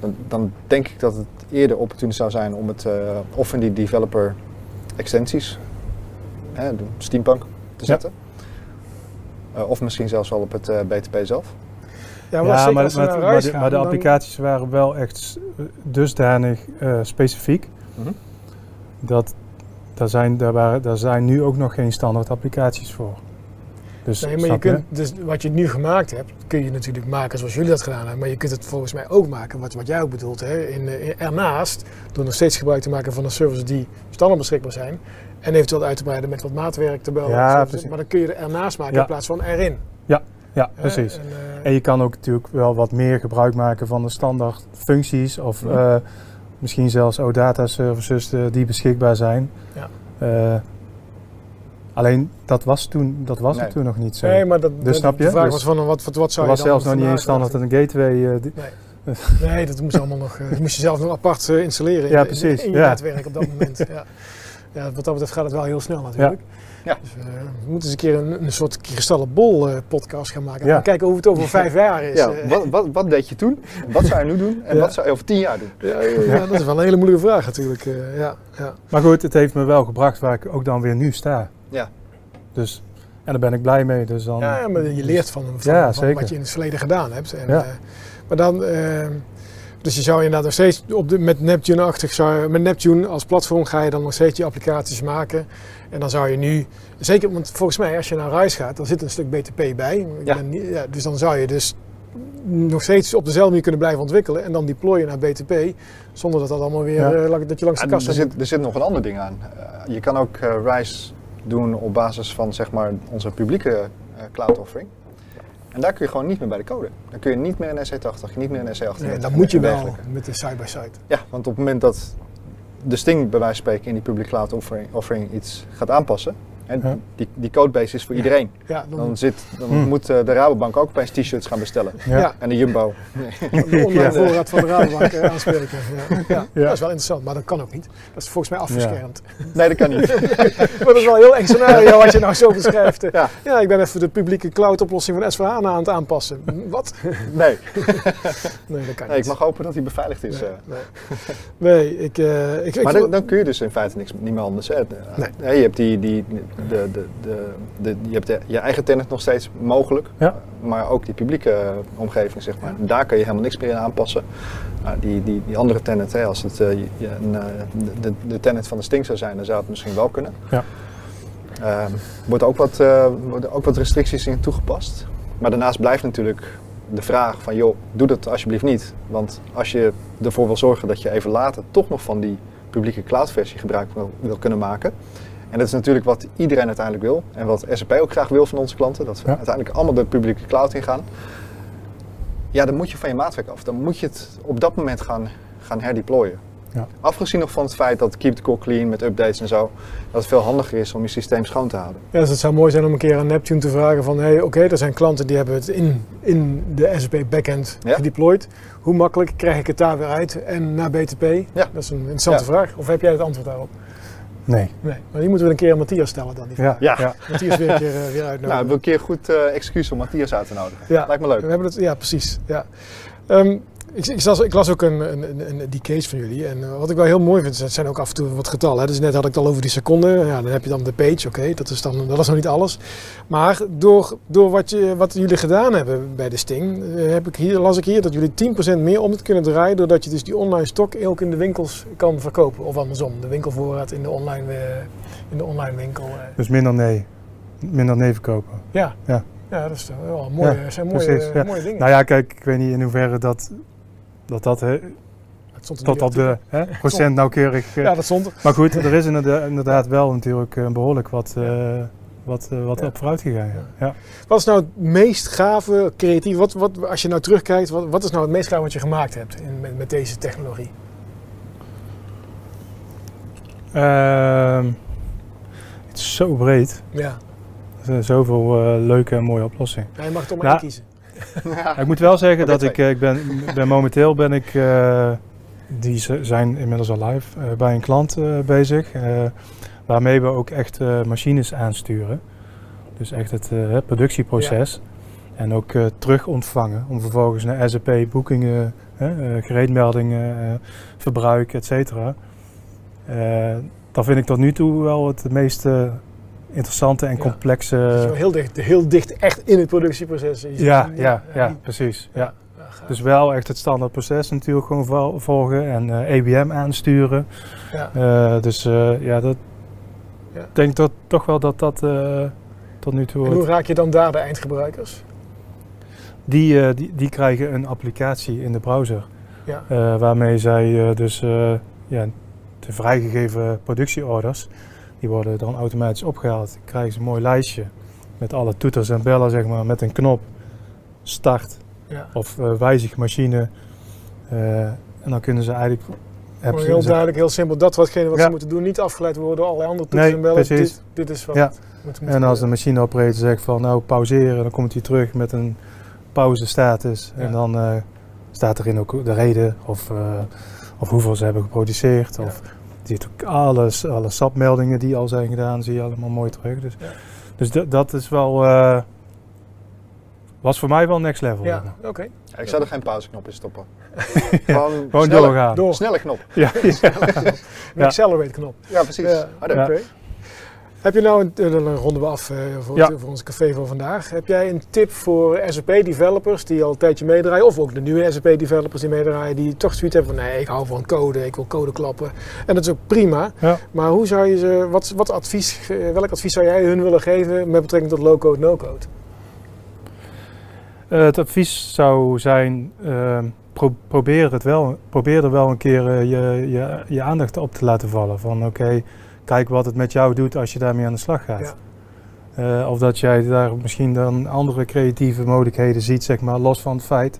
dan, dan denk ik dat het eerder opportun zou zijn om het eh, of in die developer extensies, hè, Steampunk, te Ja. zetten. Eh, of misschien zelfs wel op het eh, BTP zelf. Ja, maar, Ja, zeker maar, de, gaan, maar de dan- applicaties waren wel echt dusdanig eh, specifiek. Mhm. Dat daar zijn, daar, waren, daar zijn nu ook nog geen standaard applicaties voor. Dus, Nee, maar je kunt, dus wat je nu gemaakt hebt, kun je natuurlijk maken zoals jullie dat gedaan hebben. Maar je kunt het volgens mij ook maken, wat, wat jij ook bedoelt, hè, in, eh, in- ernaast, door nog steeds gebruik te maken van de services die standaard beschikbaar zijn. En eventueel uit te breiden met wat maatwerk te bouwen. Ja, maar dan kun je er ernaast maken Ja. in plaats van erin. Ja, hè. precies. En, eh, En je kan ook natuurlijk wel wat meer gebruik maken van de standaard functies of Mhm. eh, misschien zelfs OData services die beschikbaar zijn. Ja. Alleen dat was, toen, dat was Nee. er toen nog niet zo. nee, maar dat, Dus dat- snap je? de vraag Dus was van wat, wat, wat er zou was je dan zelfs nog niet eens standaard een gateway. eh, die- Nee, dat moest allemaal nog. eh, dat moest je zelf nog apart eh, installeren in, Ja, in- precies, in, je ja. netwerk op dat moment. ja. ja, wat dat betreft gaat het wel heel snel natuurlijk. Ja. Dus, eh, we moeten eens een keer een, een soort kristallenbol eh podcast gaan maken. En Ja. kijken hoe het over vijf jaar is. Ja, wat, wat, wat deed je toen? Wat zou je nu doen? En Ja. wat zou je over tien jaar doen? ja, ja, ja, dat is wel een hele moeilijke vraag natuurlijk. eh, ja, ja. Maar goed, het heeft me wel gebracht waar ik ook dan weer nu sta. Ja. Dus, en daar ben ik blij mee. Dus dan, ja, maar je leert van, van, Ja, van zeker. wat je in het verleden gedaan hebt. En, Ja. eh, maar dan, eh, dus je zou inderdaad nog steeds op de, met Neptune-achtig, zou met Neptune als platform ga je dan nog steeds je applicaties maken. En dan zou je nu, zeker, want volgens mij als je naar Rise gaat, dan zit een stuk BTP bij. Ja. ben niet- ja, dus dan zou je dus nog steeds op dezelfde manier kunnen blijven ontwikkelen en dan deployen naar BTP, zonder dat dat allemaal weer, Ja. eh, dat je langs de er, zit, er zit nog een ander ding aan. Je kan ook RISE doen op basis van zeg maar, onze publieke eh, cloud offering. En daar kun je gewoon niet meer bij de code. Dan kun je niet meer een SC80, niet meer een SC38. Nee, dan moet je wel met de side-by-side. Ja, want op het moment dat de Sting bij wijze van spreken in die public cloud offering, offering iets gaat aanpassen. En Ja. die, die codebase is voor iedereen. Ja, dan, Dan, zit, dan Hmm. moet eh, de Rabobank ook opeens t-shirts gaan bestellen. Ja. ja. En de Jumbo. de online Ja. voorraad van de Rabobank eh, aanspreken. Ja. Ja. Ja. dat is wel interessant, maar dat kan ook niet. Dat is volgens mij afgeschermd. Nee, dat kan niet. maar dat is wel een heel eng scenario wat je nou zo beschrijft. eh. Ja. Ja, ik ben even de publieke cloud oplossing van SVH aan het aanpassen. Wat? Nee. Nee, dat kan nee, niet. ik mag hopen dat hij beveiligd is. Nee, eh. nee. Nee, ik... eh, ik, ik Maar dan, dan kun je dus in feite niks, niet meer anders. Hè. Nee. Ja, je hebt, die, die, de, de, de, de, je, hebt je eigen tenant nog steeds mogelijk, Ja. maar ook die publieke eh, omgeving, zeg maar. Daar kan je helemaal niks meer in aanpassen. Nou, die, die, die andere tenant, hè, als het eh, je- een, eh, de, de, tenant van de Sting zou zijn, dan zou het misschien wel kunnen. Ja. Ehm, wordt ook wat, worden ook wat restricties in toegepast. Maar daarnaast blijft natuurlijk de vraag van, joh, doe dat alsjeblieft niet. Want als je ervoor wil zorgen dat je even later toch nog van die publieke cloudversie gebruik wil, wil kunnen maken. En dat is natuurlijk wat iedereen uiteindelijk wil. En wat SAP ook graag wil van onze klanten. Dat we Ja. uiteindelijk allemaal de publieke cloud ingaan. Ja, dan moet je van je maatwerk af. Dan moet je het op dat moment gaan, gaan herdeployen. Ja. Afgezien nog van het feit dat keep the core clean met updates en zo. Dat het veel handiger is om je systeem schoon te houden. Ja, dus het zou mooi zijn om een keer aan Neptune te vragen van... Hey, oké, er zijn klanten die hebben het in, in de SAP backend Ja. gedeployed. Hoe makkelijk krijg ik het daar weer uit en naar BTP? Ja. Dat is een interessante vraag. Of heb jij het antwoord daarop? Nee. Nee, maar die moeten we een keer aan Matthias stellen dan. Die Ja. Ja. ja. Matthias weer een keer, eh, weer Nou, we uitnodigen. hebben een keer goed eh, excuus om Matthias uit te nodigen. Ja. Lijkt me leuk. We hebben het, ja, precies. Ja. Ehm, ik, ik, las, ik las ook een, een, een, die case van jullie. En eh, wat ik wel heel mooi vind, het zijn ook af en toe wat getallen. Hè. Dus net had ik het al over die seconden. Ja, dan heb je dan de page. Oké, dat is dan dat is nog niet alles. Maar door, door wat, je, wat jullie gedaan hebben bij de Sting, eh, heb ik hier, las ik hier dat jullie 10% meer omzet kunnen draaien. Doordat je dus die online stok ook in de winkels kan verkopen. Of andersom, de winkelvoorraad in de online, eh, in de online winkel. Dus minder nee. Minder nee verkopen. Ja. Ja. Ja, dat is wel Ja, zijn mooie, precies, ja. mooie dingen. Nou ja, kijk, ik weet niet in hoeverre dat dat, dat op op de hè, procent nauwkeurig. eh, Ja, dat stond er. Maar goed, er is inderdaad, wel natuurlijk eh, behoorlijk wat, eh, wat, wat Ja. op vooruit gegaan. Ja. Ja. Wat is nou het meest gave, creatief, wat, wat, als je nou terugkijkt, wat, wat is nou het meest gave wat je gemaakt hebt in, met, met deze technologie? Ehm, het is zo breed. Ja, Er zijn zoveel leuke en mooie oplossingen. je mag het om Ja. één kiezen. Ja, ik moet wel zeggen dat ik, eh, ik ben, ben momenteel ben ik, eh, die zijn inmiddels al live, eh, bij een klant bezig. waarmee we ook echt machines aansturen. Dus echt het productieproces. En ook terug ontvangen om vervolgens naar SAP boekingen gereedmeldingen, verbruik, et cetera. Dat vind ik tot nu toe wel het meest eh, interessante en complexe. Wel heel, dicht, heel dicht echt in het productieproces. Je ja, ja, ja, precies. Ja. Dus wel echt het standaard proces natuurlijk gewoon vol- volgen en eh EBM aansturen. ja. Eh, dus eh, ja, dat Ja. ik denk dat toch wel dat dat tot nu toe. En hoe raak je dan daar de eindgebruikers? die, die, die krijgen een applicatie in de browser. Ja. waarmee zij dus ja, de vrijgegeven productieorders, die worden dan automatisch opgehaald. Dan krijgen ze een mooi lijstje met alle toeters en bellen, zeg maar, met een knop. Start Ja. of eh, wijzig machine. Eh, en dan kunnen ze eigenlijk. hebben heel ze- duidelijk, heel simpel. Dat watgene wat Ja. ze moeten doen, niet afgeleid worden door allerlei andere toetsen Nee, en bellen. precies. Dit, dit is wat Ja. En als de machineoperator zegt van nou pauzeren, dan komt hij terug met een pauzestatus. En dan eh, staat erin ook de reden of, of hoeveel ze hebben geproduceerd. Of ziet ook alles, alle SAP-meldingen die al zijn gedaan, zie je allemaal mooi terug. Dus, Ja. dus dat- dat is wel, eh, was voor mij wel next level. Ja, oké. Ja, ik zou er geen pauzeknop in stoppen. Gewoon, Gewoon snelle, doorgaan. Door. snelle knop. Ja, ja. Een accelerate knop. Ja, precies. Ja, Harder. Heb je nou, een, eh, dan ronden we af eh, voor, Ja. het- voor ons café voor vandaag. Heb jij een tip voor SAP-developers die al een tijdje meedraaien, of ook de nieuwe SAP-developers die meedraaien, die toch zoiets hebben van nee, ik hou van code, ik wil code klappen. En dat is ook prima. Ja. Maar hoe zou je ze, wat, wat advies, eh, welk advies zou jij hun willen geven met betrekking tot low-code, no-code? Het advies zou zijn, eh, pro- probeer, het wel, probeer er wel een keer je, je, je aandacht op te laten vallen. Van oké, kijk wat het met jou doet als je daarmee aan de slag gaat. Eh, of dat jij daar misschien dan andere creatieve mogelijkheden ziet, zeg maar, los van het feit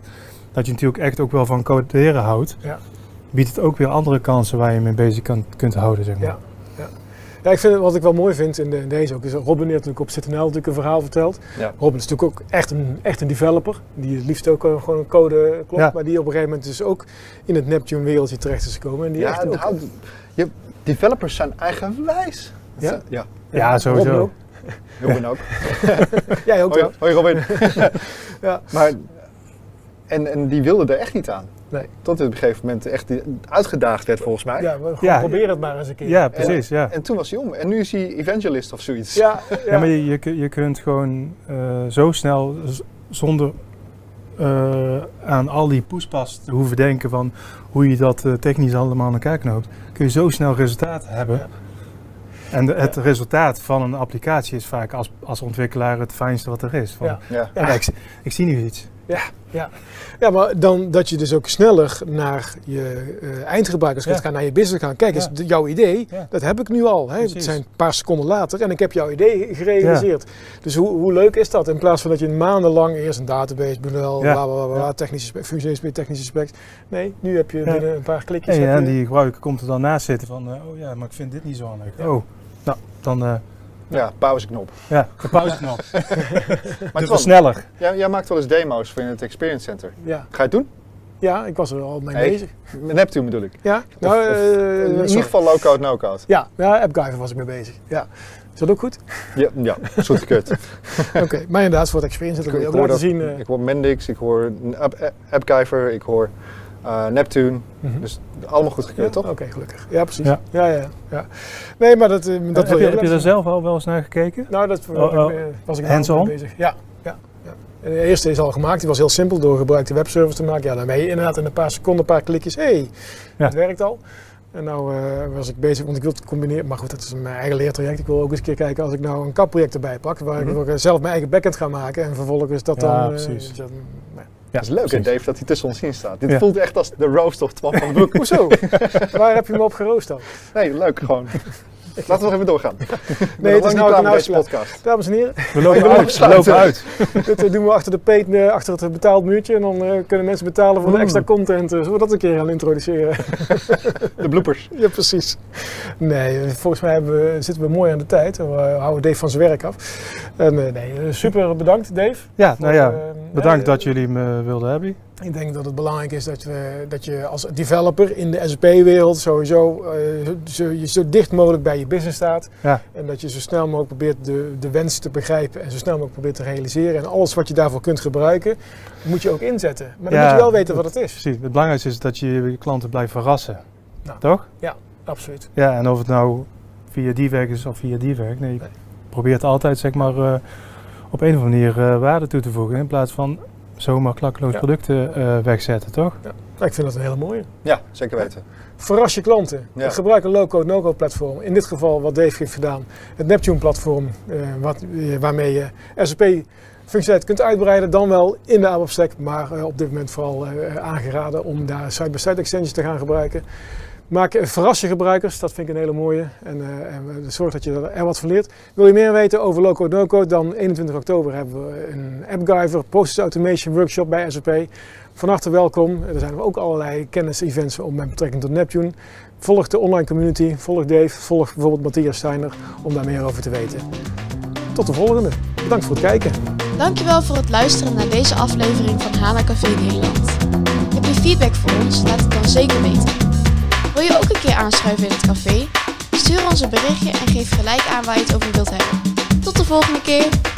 dat je natuurlijk echt ook wel van coderen houdt. Ja. Biedt het ook weer andere kansen waar je mee bezig kan, kunt houden, zeg maar. Ja. Ja, ik vind, wat ik wel mooi vind in, de, in deze ook, is dat Robin heeft natuurlijk op ZNL natuurlijk een verhaal verteld. Ja. Robin is natuurlijk ook echt een, echt een developer, die het liefst ook eh, gewoon een code klopt, Ja. maar die op een gegeven moment dus ook in het Neptune wereldje terecht is gekomen. En die Ja, echt ook, nou, je, developers zijn eigenwijs. Ja? Ja, Ja, sowieso. Robin ook. Jij ook Hoi, wel. hoi Robin. Ja. Maar, en, en die wilde er echt niet aan. Nee. Tot op een gegeven moment echt uitgedaagd werd volgens mij. Ja, Ja. probeer het maar eens een keer. Ja, precies. Ja. En toen was hij om. En nu is hij evangelist of zoiets. Ja, ja. Ja, maar je, je, je kunt gewoon eh, zo snel, zonder eh, aan al die poespas te hoeven denken van hoe je dat eh, technisch allemaal aan elkaar knoopt, kun je zo snel resultaat hebben. Ja. En de- het resultaat van een applicatie is vaak als, als ontwikkelaar het fijnste wat er is. Van, Ja. Ja. Ja. ja, ik, zie- ik zie nu iets. Ja, maar dan dat je dus ook sneller naar je eh, eindgebruikers kunt Ja. gaan, naar je business gaan. Kijk, is Ja. jouw idee, Ja. dat heb ik nu al. Hè. Het zijn een paar seconden later en ik heb jouw idee gerealiseerd. Dus hoe, hoe leuk is dat? In plaats van dat je maandenlang eerst een database, Ja. bla bla, bla, Ja. technische spec, functionele technische specs. Nee, nu heb je Ja. binnen een paar klikjes. En, die gebruiker komt er dan naast zitten van, eh, oh ja, maar ik vind dit niet zo handig. Ja. Oh, nou, dan eh Ja, pauzeknop. ja, de pauzeknop. Maar De Twan, versneller. jij, jij maakt wel eens demo's voor in het Experience Center. ja. Ga je het doen? ja, ik was er al mee bezig. Met Neptune bedoel ik. Ja, nou, of- eh, in ieder geval low-code, no-code. Ja, ja, AppGyver was ik mee bezig. Ja. Is dat ook goed? Ja, ja is goed gekeurd. Oké, maar inderdaad, voor het experience dat wil je ook laten zien. eh, ik hoor Mendix, ik hoor App, AppGyver, ik hoor eh, Neptune. mhm. Dus allemaal goed gekeurd, Ja, toch? Oké, gelukkig. Ja, precies. Ja. Ja. Ja, ja, Nee, maar dat, eh, dat wil heb, je, ook heb je er zelf al wel eens naar gekeken? Nou, dat Oh, oh. eh, was ik Hands-on? mee bezig. Ja, ja, ja. En de eerste is al gemaakt. Die was heel simpel door gebruikte webservice te maken. Ja, dan ben je inderdaad in een paar seconden, een paar klikjes. Hé, hey, Ja. het werkt al. En nou eh, was ik bezig, want ik wil het combineren. Maar goed, dat is mijn eigen leertraject. Ik wil ook eens een keer kijken als ik nou een kapproject erbij pak. Waar Mhm. ik ook, eh, zelf mijn eigen backend ga maken. En vervolgens dat Ja, dan... eh, precies. dat-. Ja, Dat is leuk hè. Dave, dat hij tussen ons in staat. Dit Ja. voelt echt als de roast of Twan van den Broek. Hoezo? Waar heb je me op geroost dan? Nee, leuk gewoon. Laten we nog even doorgaan. Nee, het is nou- klaar nou deze podcast. Dames en heren, We lopen wil uit. We afsluiten. lopen uit. Dit eh, doen we achter, de peet, eh, achter het betaald muurtje en dan eh, kunnen mensen betalen voor de extra content. Zullen we dat een keer gaan introduceren? De bloopers. ja, precies. Nee, volgens mij hebben we, zitten we mooi aan de tijd. We houden Dave van zijn werk af. En, nee, super bedankt Dave. Ja, nou ja. Voor, bedankt dat jullie me wilden hebben. Ik denk dat het belangrijk is dat, we, dat je als developer in de SAP-wereld sowieso eh, zo, je zo dicht mogelijk bij je business staat. Ja. En dat je zo snel mogelijk probeert de, de wens te begrijpen en zo snel mogelijk probeert te realiseren. En alles wat je daarvoor kunt gebruiken, moet je ook inzetten. Maar dan Ja, moet je wel weten wat het is. Precies. Het belangrijkste is dat je je klanten blijft verrassen. Nou. Toch? Absoluut. Ja, en of het nou via die weg is of via die weg. Nee, je Nee. probeert altijd zeg maar eh, op een of andere manier eh, waarde toe te voegen. In plaats van zomaar klakkeloos Ja. producten eh, wegzetten, toch? Nou, ik vind dat een hele mooie. Ja, zeker weten. Verras je klanten. Ja. Gebruik een low-code, no-code platform. In dit geval wat Dave heeft gedaan. Het Neptune platform eh, wat, eh, waarmee je SAP functionaliteit kunt uitbreiden. Dan wel in de ABAP stack. Maar eh, op dit moment vooral eh, aangeraden om daar side-by-side extensions te gaan gebruiken. Maak, eh, verras je gebruikers, dat vind ik een hele mooie. En, eh, en zorg dat je er- wat van leert. Wil je meer weten over low-code, no-code? Dan 21 oktober hebben we een AppGyver Process Automation Workshop bij SAP. Van harte welkom. Er zijn ook allerlei kennis-events met betrekking tot Neptune. Volg de online community, volg Dave, volg bijvoorbeeld Matthias Steiner om daar meer over te weten. Tot de volgende. Bedankt voor het kijken. Dankjewel voor het luisteren naar deze aflevering van HANA Café Nederland. Heb je feedback voor ons? Laat het dan zeker weten. Wil je ook een keer aanschuiven in het café? Stuur ons een berichtje en geef gelijk aan waar je het over wilt hebben. Tot de volgende keer!